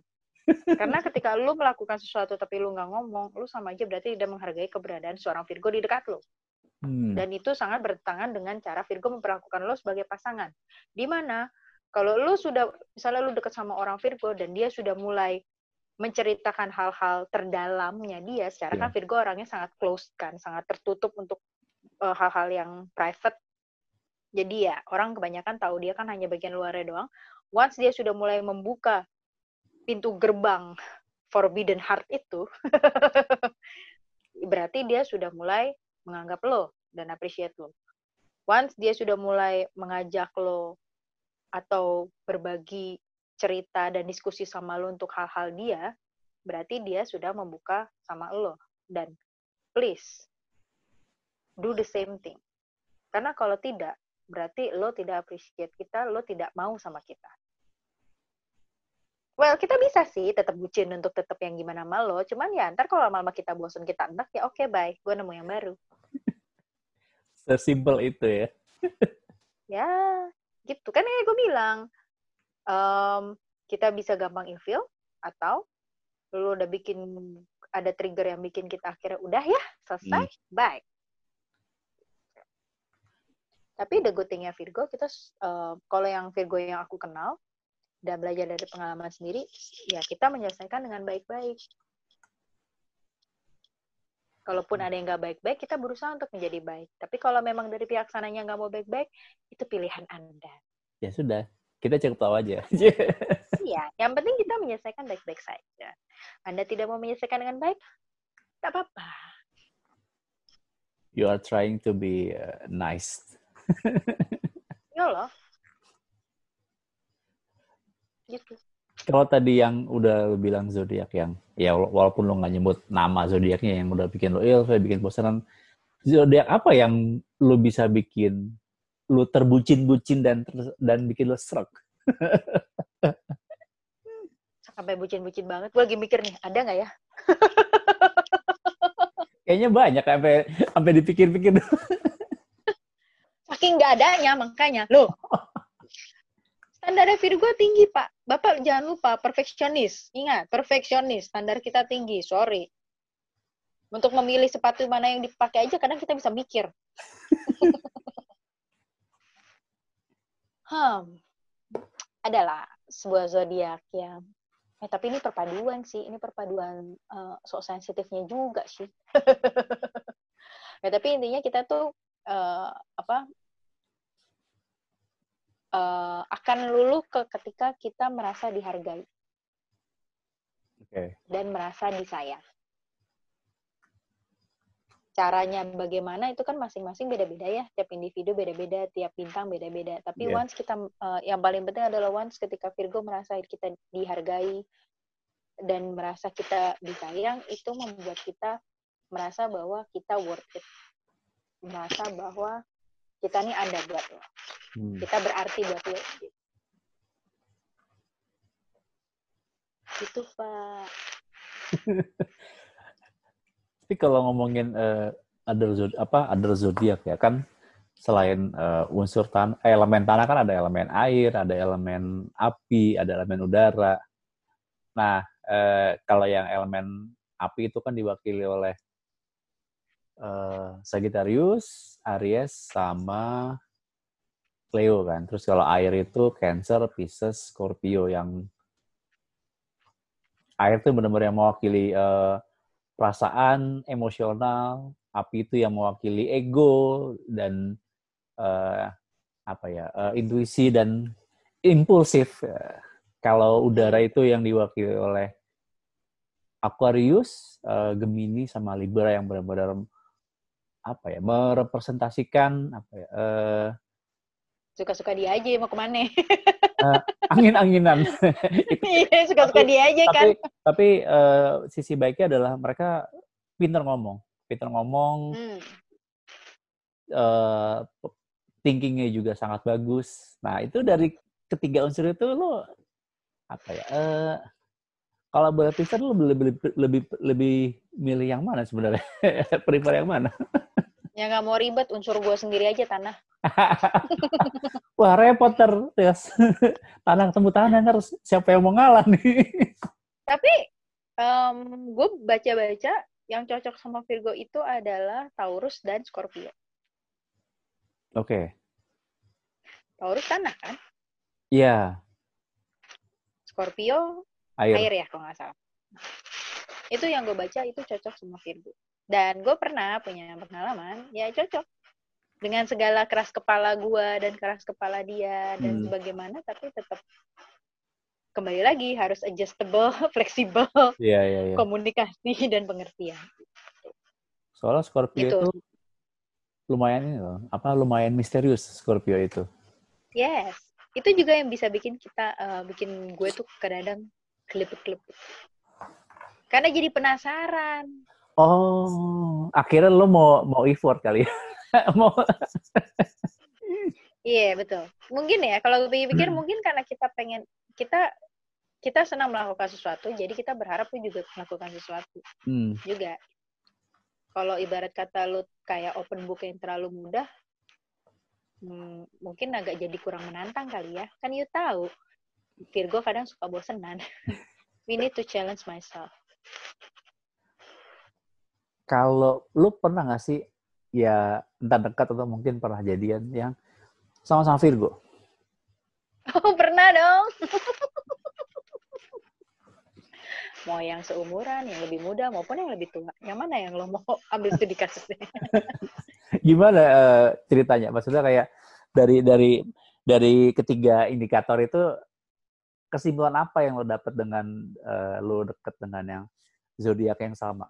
Karena ketika lu melakukan sesuatu tapi lu nggak ngomong, lu sama aja berarti tidak menghargai keberadaan seorang Virgo di dekat lu. Hmm. Dan itu sangat bertentangan dengan cara Virgo memperlakukan lu sebagai pasangan. Di mana kalau lu sudah misalnya lu dekat sama orang Virgo dan dia sudah mulai menceritakan hal-hal terdalamnya dia, secara yeah. kan Virgo orangnya sangat close kan, sangat tertutup untuk uh, hal-hal yang private. Jadi ya orang kebanyakan tahu dia kan hanya bagian luarnya doang. Once dia sudah mulai membuka pintu gerbang forbidden heart itu, berarti dia sudah mulai menganggap lo dan appreciate lo. Once dia sudah mulai mengajak lo atau berbagi cerita dan diskusi sama lo untuk hal-hal dia, berarti dia sudah membuka sama lo. Dan please, do the same thing. Karena kalau tidak, berarti lo tidak appreciate kita, lo tidak mau sama kita. Well, kita bisa sih tetap bucin untuk tetap yang gimana sama lo. Cuman ya ntar kalau lama-lama kita bosan kita enak ya oke okay, bye. Gue nemu yang baru. Sesimpel itu ya. ya, gitu. Kan yang gue bilang. Um, kita bisa gampang infil atau lo udah bikin ada trigger yang bikin kita akhirnya udah ya selesai, hmm. bye. Tapi the good thing-nya Virgo, kita uh, kalau yang Virgo yang aku kenal, dan belajar dari pengalaman sendiri, ya kita menyelesaikan dengan baik-baik. Kalaupun ada yang nggak baik-baik, kita berusaha untuk menjadi baik. Tapi kalau memang dari pihak sananya nggak mau baik-baik, itu pilihan Anda. Ya sudah, kita cukup tahu aja. Iya, yang penting kita menyelesaikan baik-baik saja. Anda tidak mau menyelesaikan dengan baik, tak apa-apa. You are trying to be uh, nice. Ya loh, gitu kalau tadi yang udah lo bilang zodiak yang ya walaupun lo nggak nyebut nama zodiaknya yang udah bikin lo ill, saya bikin bosanan. Zodiak apa yang lo bisa bikin lo terbucin-bucin dan dan bikin lo serak? Sampai bucin-bucin banget. Gue lagi mikir nih, ada nggak ya? Kayaknya banyak sampai sampai dipikir-pikir. Saking nggak adanya makanya. Loh, Standar Virgo tinggi, Pak. Bapak jangan lupa, perfeksionis. Ingat, perfeksionis. Standar kita tinggi, sorry. Untuk memilih sepatu mana yang dipakai aja, kadang kita bisa mikir. hmm, adalah sebuah zodiak yang eh tapi ini perpaduan sih ini perpaduan uh, sok sensitifnya juga sih ya tapi intinya kita tuh uh, apa uh, akan luluh ke ketika kita merasa dihargai okay. dan merasa disayang. Caranya bagaimana itu kan masing-masing beda-beda ya, tiap individu beda-beda, tiap bintang beda-beda. Tapi yeah. once kita, uh, yang paling penting adalah once ketika Virgo merasa kita dihargai dan merasa kita disayang, itu membuat kita merasa bahwa kita worth it, merasa bahwa kita ini ada buat lo, hmm. kita berarti buat lo. Gitu Pak. Tapi kalau ngomongin uh, other zodiak apa other zodiak ya kan selain uh, unsur tan elemen tanah kan ada elemen air, ada elemen api, ada elemen udara. Nah, uh, kalau yang elemen api itu kan diwakili oleh uh, Sagittarius, Aries sama Leo kan. Terus kalau air itu Cancer, Pisces, Scorpio yang air itu benar-benar yang mewakili uh, perasaan, emosional, api itu yang mewakili ego dan uh, apa ya, uh, intuisi dan impulsif. Uh, kalau udara itu yang diwakili oleh Aquarius, uh, Gemini sama Libra yang benar-benar apa ya, merepresentasikan apa ya, uh, suka-suka dia aja mau ke mana? Uh, angin-anginan. Iya suka-suka dia aja kan. tapi uh, sisi baiknya adalah mereka pinter ngomong. Pinter ngomong hmm. uh, thinkingnya juga sangat bagus. Nah itu dari ketiga unsur itu lo apa ya uh, kalau boleh pisah lo lebih, lebih lebih lebih milih yang mana sebenarnya prefer yang mana Ya nggak mau ribet, unsur gue sendiri aja tanah. Wah repot terus. tanah ketemu tanah harus siapa yang mau ngalah nih. Tapi um, gue baca-baca yang cocok sama Virgo itu adalah Taurus dan Scorpio. Oke. Okay. Taurus tanah kan? Iya. Yeah. Scorpio air. air ya kalau nggak salah. Itu yang gue baca itu cocok sama Virgo. Dan gue pernah punya pengalaman, ya cocok dengan segala keras kepala gue dan keras kepala dia dan hmm. sebagaimana, tapi tetap kembali lagi harus adjustable, fleksibel, yeah, yeah, yeah. komunikasi dan pengertian. Soalnya Scorpio gitu. itu lumayan ini loh, apa lumayan misterius Scorpio itu. Yes, itu juga yang bisa bikin kita, uh, bikin gue tuh kadang-kadang kelipet-kelipet. Karena jadi penasaran. Oh, akhirnya lo mau mau effort kali ya? mau Iya, yeah, betul. Mungkin ya, kalau gue pikir hmm. mungkin karena kita pengen kita kita senang melakukan sesuatu, jadi kita berharap pun juga melakukan sesuatu. Hmm. Juga. Kalau ibarat kata lo kayak open book yang terlalu mudah, hmm, mungkin agak jadi kurang menantang kali ya. Kan you tahu, Virgo kadang suka bosenan. We need to challenge myself kalau lu pernah gak sih ya entah dekat atau mungkin pernah jadian yang sama-sama Virgo? Oh pernah dong. mau yang seumuran, yang lebih muda maupun yang lebih tua. Yang mana yang lo mau ambil studi kasusnya? Gimana uh, ceritanya? Maksudnya kayak dari dari dari ketiga indikator itu kesimpulan apa yang lo dapat dengan uh, lo deket dengan yang zodiak yang sama?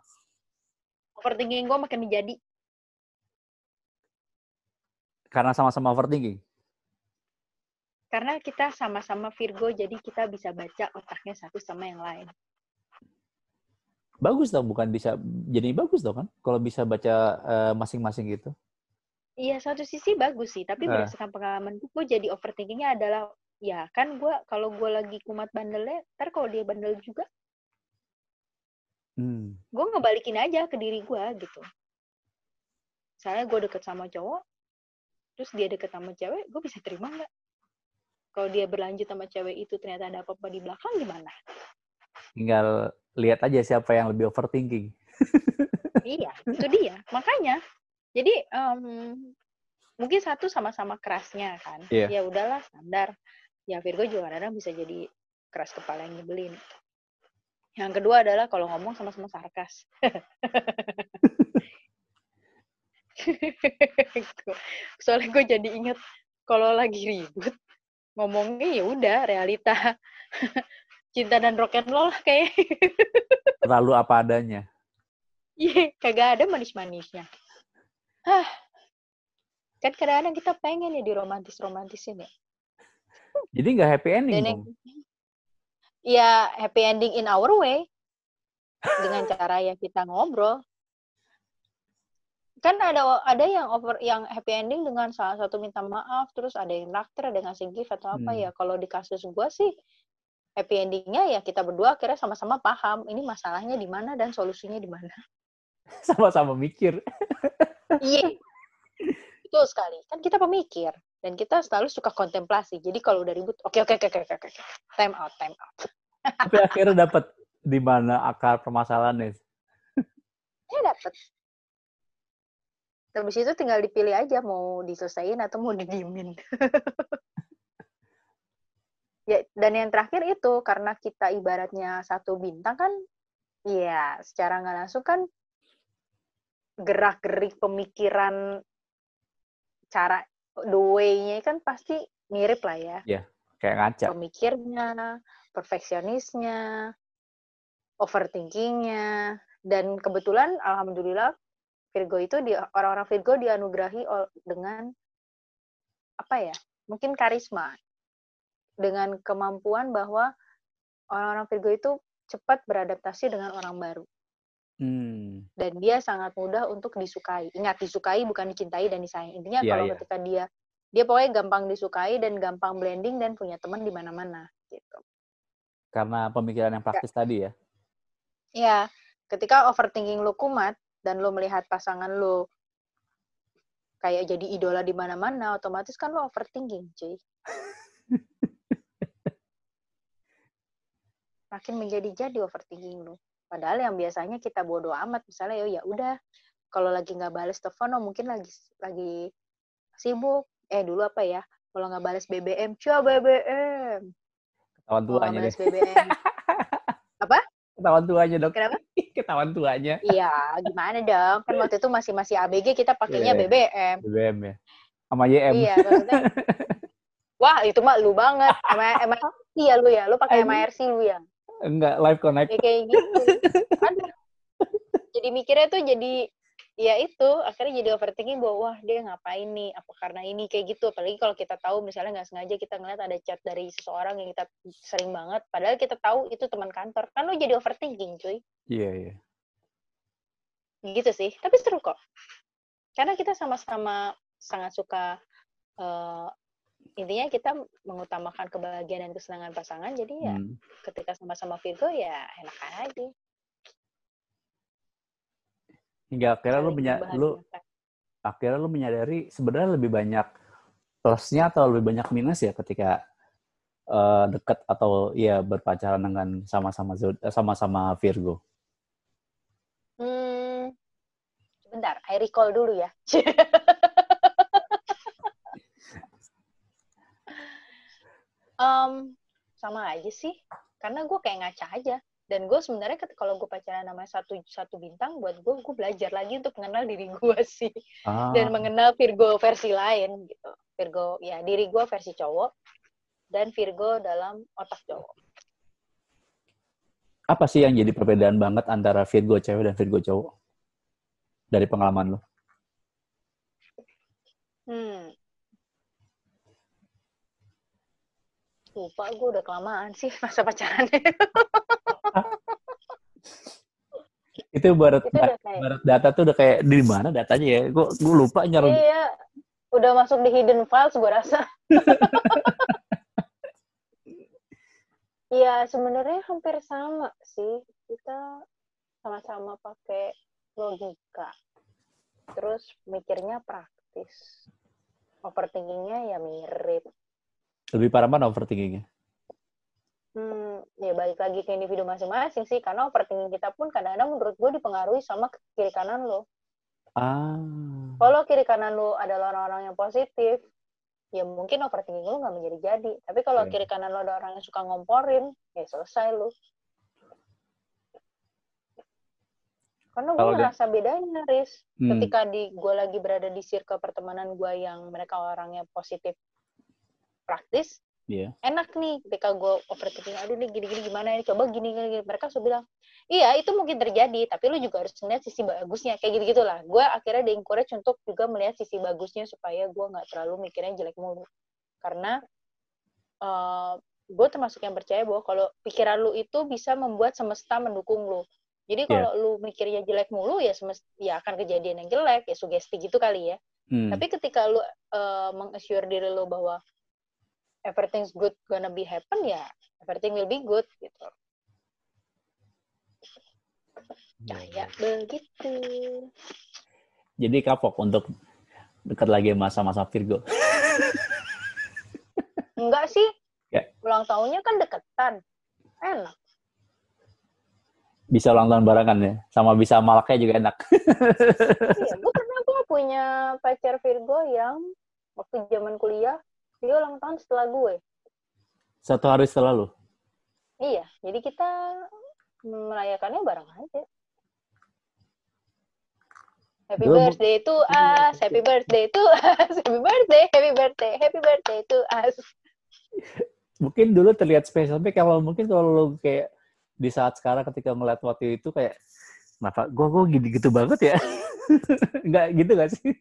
overthinking gue makin menjadi. Karena sama-sama overthinking? Karena kita sama-sama Virgo, jadi kita bisa baca otaknya satu sama yang lain. Bagus dong, bukan bisa jadi bagus dong kan? Kalau bisa baca uh, masing-masing gitu. Iya, satu sisi bagus sih. Tapi uh. berdasarkan pengalaman gue, jadi overthinkingnya adalah, ya kan gue kalau gue lagi kumat bandelnya, ntar kalau dia bandel juga, Hmm. Gue ngebalikin aja ke diri gue gitu. Misalnya gue deket sama cowok, terus dia deket sama cewek, gue bisa terima nggak? Kalau dia berlanjut sama cewek itu ternyata ada apa-apa di belakang gimana? Tinggal lihat aja siapa yang lebih overthinking. iya, itu dia. Makanya, jadi um, mungkin satu sama-sama kerasnya kan. Yeah. Ya udahlah standar. Ya Virgo juga kadang bisa jadi keras kepala yang nyebelin. Yang kedua adalah kalau ngomong sama-sama sarkas. Soalnya gue jadi inget kalau lagi ribut ngomongnya ya udah realita cinta dan rock and roll kayak. Terlalu apa adanya. Iya, kagak ada manis-manisnya. Hah. Kan kadang-kadang kita pengen ya di romantis-romantisin ya. Jadi nggak happy ending Dan dong. Ya happy ending in our way. Dengan cara ya kita ngobrol. Kan ada ada yang over yang happy ending dengan salah satu minta maaf, terus ada yang naktir, ada yang ngasih gift atau apa Hmm. ya. Kalau di kasus gua sih happy endingnya ya kita berdua akhirnya sama-sama paham ini masalahnya di mana dan solusinya di mana. Sama-sama mikir. Iya. Betul sekali. Kan kita pemikir dan kita selalu suka kontemplasi. Jadi kalau udah ribut, oke oke oke oke oke. oke. Time out, time out. Tapi akhirnya dapat di mana akar permasalahannya. Ya dapet. Habis itu tinggal dipilih aja mau diselesain atau mau didiemin. ya, dan yang terakhir itu karena kita ibaratnya satu bintang kan, ya secara nggak langsung kan gerak-gerik pemikiran cara the way-nya kan pasti mirip lah ya. Kayak ngaca. pemikirnya, perfeksionisnya, overthinkingnya, dan kebetulan alhamdulillah Virgo itu di orang-orang Virgo dianugerahi dengan apa ya? Mungkin karisma. Dengan kemampuan bahwa orang-orang Virgo itu cepat beradaptasi dengan orang baru Hmm. dan dia sangat mudah untuk disukai. Ingat disukai bukan dicintai dan disayang. Intinya Iya, kalau iya. ketika dia dia pokoknya gampang disukai dan gampang blending dan punya teman di mana-mana gitu. Karena pemikiran yang praktis tadi ya. Ya, ketika overthinking lu kumat dan lu melihat pasangan lu kayak jadi idola di mana-mana, otomatis kan lu overthinking, cuy. Makin menjadi-jadi overthinking lu. Padahal yang biasanya kita bodo amat, misalnya ya ya udah kalau lagi nggak bales telepon, oh mungkin lagi lagi sibuk. Eh dulu apa ya? Kalau nggak bales BBM, coba BBM. Ketahuan tuanya deh. BBM, Ketahuan tuanya dok. Kenapa? Ketahuan tuanya. Iya, gimana dong? Kan waktu itu masih masih ABG kita pakainya Iya. BBM. BBM ya. Sama YM. Iya, maksudnya. Wah, itu mah lu banget. Sama MRC ya lu ya. Lu pakai. MRC lu ya. Enggak, live connect. Ya kayak gitu. Jadi mikirnya tuh jadi ya itu akhirnya jadi overthinking bahwa wah dia ngapain nih? Apa karena ini? Kayak gitu. Apalagi kalau kita tahu misalnya nggak sengaja kita ngeliat ada chat dari seseorang yang kita sering banget padahal kita tahu itu teman kantor. Kan lu jadi overthinking cuy. Iya, iya. gitu sih. Tapi seru kok. Karena kita sama-sama sangat suka eh, intinya kita mengutamakan kebahagiaan dan kesenangan pasangan jadi ya Hmm. ketika sama-sama Virgo ya enak aja Hingga akhirnya lu menya, lu akhirnya lu menyadari sebenarnya lebih banyak plusnya atau lebih banyak minus ya ketika eh, dekat atau ya berpacaran dengan sama-sama eh, sama-sama Virgo. hmm, sebentar I recall dulu ya Em, sama aja sih. Karena gue kayak ngaca aja. Dan gue sebenarnya kalau gue pacaran sama satu satu bintang buat gue gue belajar lagi untuk mengenal diri gue sih. Ah, dan mengenal Virgo versi lain gitu. Virgo ya diri gue versi cowok dan Virgo dalam otak cowok. Apa sih yang jadi perbedaan banget antara Virgo cewek dan Virgo cowok? Dari pengalaman lu. hmm lupa gue udah kelamaan sih masa pacarannya Itu barat itu udah kayak barat data tuh udah kayak di mana datanya ya? Gue gue lupa nyaruh. iya udah masuk di hidden files gue rasa Iya, sebenarnya hampir sama sih. Kita sama-sama pakai logika. Terus mikirnya praktis. Overthinkingnya ya mirip. Lebih parah mana overthinkingnya? Hmm, ya balik lagi ke individu masing-masing sih. Karena overthinking kita pun kadang-kadang menurut gue dipengaruhi sama kiri kanan lo. Ah, Kalau kiri kanan lo adalah orang-orang yang positif, ya mungkin overthinking lo nggak menjadi jadi. Tapi kalau Oke. kiri kanan lo ada orang yang suka ngomporin, ya selesai lo. Karena gue ngerasa bedanya, Riz. Hmm. Ketika di gue lagi berada di circle pertemanan gue yang mereka orangnya positif praktis, yeah. enak nih ketika gue overthinking, aduh nih gini-gini gimana ini, coba gini-gini. Mereka sudah bilang, iya itu mungkin terjadi, tapi lu juga harus melihat sisi bagusnya, kayak gitu-gitu lah. Gue akhirnya di-encourage untuk juga melihat sisi bagusnya supaya gue nggak terlalu mikirnya jelek mulu. Karena uh, gue termasuk yang percaya bahwa kalau pikiran lu itu bisa membuat semesta mendukung lu jadi iya. kalau yeah. lu mikirnya jelek mulu ya semest ya akan kejadian yang jelek ya sugesti gitu kali ya. Hmm. Tapi ketika lu uh, mengassure diri lu bahwa everything's good gonna be happen ya everything will be good gitu. Kayak begitu. Jadi kapok untuk dekat lagi masa-masa Virgo. Enggak sih. Yeah. Ulang tahunnya kan deketan. Enak bisa ulang tahun barengan ya sama bisa malaknya juga enak iya gue pernah gue punya pacar Virgo yang waktu zaman kuliah dia ulang tahun setelah gue. Satu hari setelah lu? Iya jadi kita merayakannya bareng aja. Happy birthday to us, happy birthday to us, happy birthday, happy birthday, happy birthday to us. Mungkin dulu terlihat spesial, tapi kalau mungkin kalau lu kayak di saat sekarang ketika ngeliat waktu itu kayak kenapa? Gue gue gini gitu banget ya? Nggak gitu gak sih?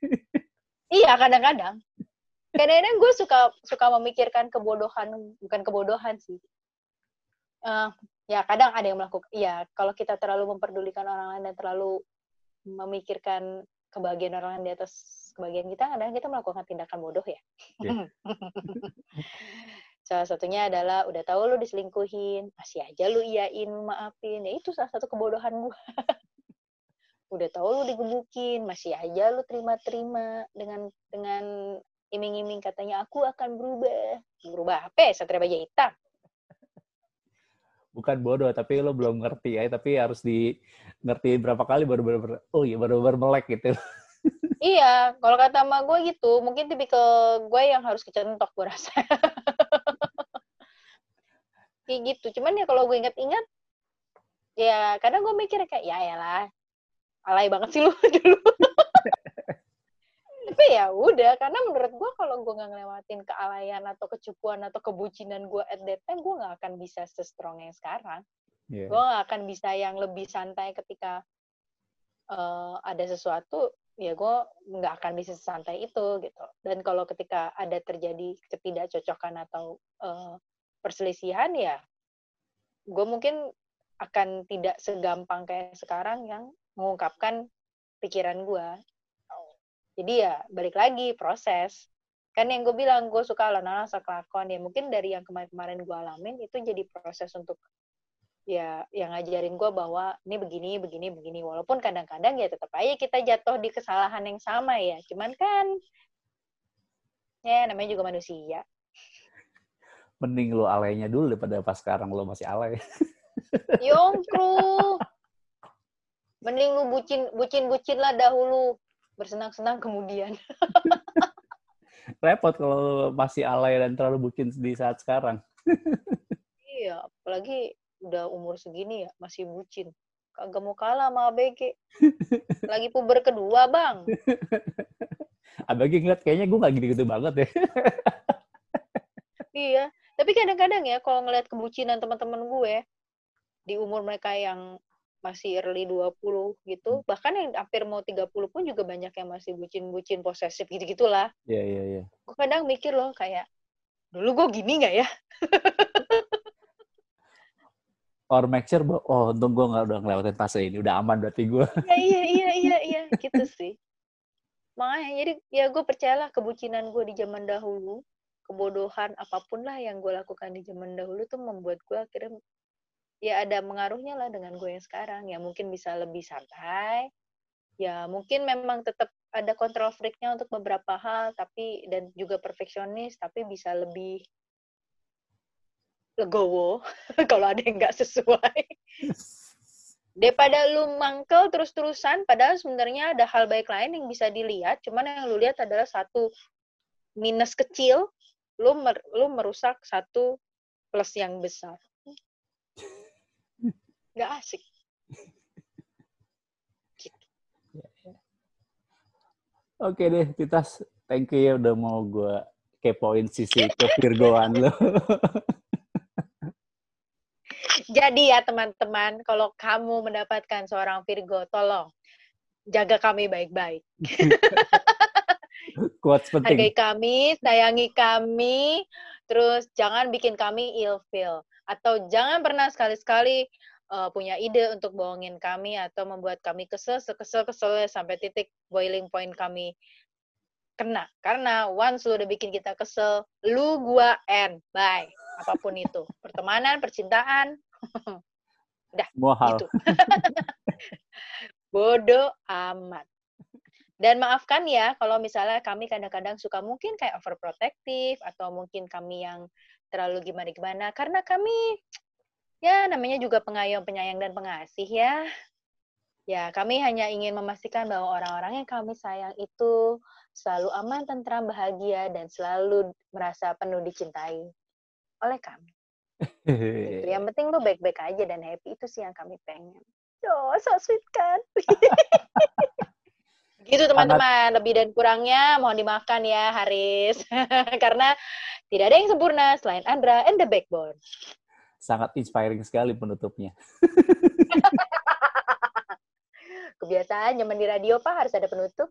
Iya kadang-kadang kadang-kadang gue suka suka memikirkan kebodohan bukan kebodohan sih uh, ya kadang ada yang melakukan ya kalau kita terlalu memperdulikan orang lain dan terlalu memikirkan kebahagiaan orang lain di atas kebahagiaan kita kadang kita melakukan tindakan bodoh ya yeah. Salah satunya adalah udah tahu lu diselingkuhin, masih aja lu iyain, maafin. Ya itu salah satu kebodohan gua. udah tahu lu digebukin, masih aja lu terima-terima dengan dengan iming-iming katanya aku akan berubah. Berubah apa ya? Satria Baja Hitam. Bukan bodoh, tapi lo belum ngerti ya. Tapi harus di ngerti berapa kali baru baru, baru oh iya baru baru melek gitu. iya, kalau kata sama gue gitu, mungkin tipikal gue yang harus kecentok gue rasa. kayak gitu cuman ya kalau gue inget-inget ya kadang gue mikir kayak ya ya lah alay banget sih lu dulu tapi ya udah karena menurut gue kalau gue nggak ngelewatin kealayan atau kecupuan atau kebucinan gue at that time gue nggak akan bisa se-strong yang sekarang. Yeah. gue nggak akan bisa yang lebih santai ketika uh, ada sesuatu ya gue nggak akan bisa santai itu gitu. Dan kalau ketika ada terjadi ketidakcocokan atau uh, perselisihan ya gue mungkin akan tidak segampang kayak sekarang yang mengungkapkan pikiran gue jadi ya balik lagi proses. Kan yang gue bilang gue suka alon-alon kelakuan ya mungkin dari yang kemarin-kemarin gue alamin itu jadi proses untuk ya yang ngajarin gue bahwa ini begini begini begini. Walaupun kadang-kadang ya tetap aja kita jatuh di kesalahan yang sama ya. Cuman kan ya namanya juga manusia. Mending lo alaynya dulu daripada pas sekarang lo masih alay. Yongkru. Mending lu bucin bucin bucin lah dahulu, bersenang-senang kemudian. Repot kalau masih alay dan terlalu bucin di saat sekarang. iya, apalagi udah umur segini ya masih bucin. Kagak mau kalah sama ABG. Lagi puber kedua, Bang. ABG ngeliat kayaknya gue gak gitu-gitu banget ya. iya, tapi kadang-kadang ya kalau ngeliat kebucinan teman-teman gue di umur mereka yang masih early 20 gitu, hmm. bahkan yang hampir mau 30 pun juga banyak yang masih bucin-bucin posesif gitu-gitulah. Iya, iya, iya. Gue kadang mikir loh kayak, dulu gue gini nggak ya? Or make sure, oh untung gue nggak udah ngelewatin fase ini, udah aman berarti gue. Iya, iya, iya, iya, iya, gitu sih. Makanya, jadi ya gue percayalah kebucinan gue di zaman dahulu, kebodohan apa pun lah yang gue lakukan di zaman dahulu tuh membuat gue akhirnya ya ada mengaruhnya lah dengan gue yang sekarang. Ya mungkin bisa lebih santai. Ya mungkin memang tetap ada kontrol freaknya untuk beberapa hal tapi dan juga perfeksionis tapi bisa lebih legowo kalau ada yang nggak sesuai. Daripada lu mangkel terus-terusan padahal sebenarnya ada hal baik lain yang bisa dilihat cuman yang lu lihat adalah satu minus kecil lu mer, lu merusak satu plus yang besar nggak asik Oke deh, kita thank you ya udah mau gue kepoin sisi ke Virgoan lo. Jadi ya teman-teman, kalau kamu mendapatkan seorang Virgo, tolong jaga kami baik-baik. Quotes penting. Hargai kami, sayangi kami, terus jangan bikin kami ilfeel. Atau jangan pernah sekali-sekali uh, punya ide untuk bohongin kami atau membuat kami kesel, kesel-kesel sampai titik boiling point kami kena. Karena once lu udah bikin kita kesel, lu, gua, and bye. Apa pun itu. Pertemanan, percintaan. udah, Semua hal. gitu. Bodoh amat. Dan maafkan ya kalau misalnya kami kadang-kadang suka mungkin kayak overprotective atau mungkin kami yang terlalu gimana-gimana karena kami ya namanya juga pengayom, penyayang dan pengasih ya. Ya, kami hanya ingin memastikan bahwa orang-orang yang kami sayang itu selalu aman, tentram, bahagia dan selalu merasa penuh dicintai oleh kami. gitu. Yang penting lu baik-baik aja dan happy itu sih yang kami pengen. Oh, so sweet kan? gitu teman-teman, lebih dan kurangnya mohon dimaafkan ya Haris. Karena tidak ada yang sempurna selain Andra and the Backbone sangat inspiring sekali penutupnya. Kebiasaan zaman di radio Pak harus ada penutup.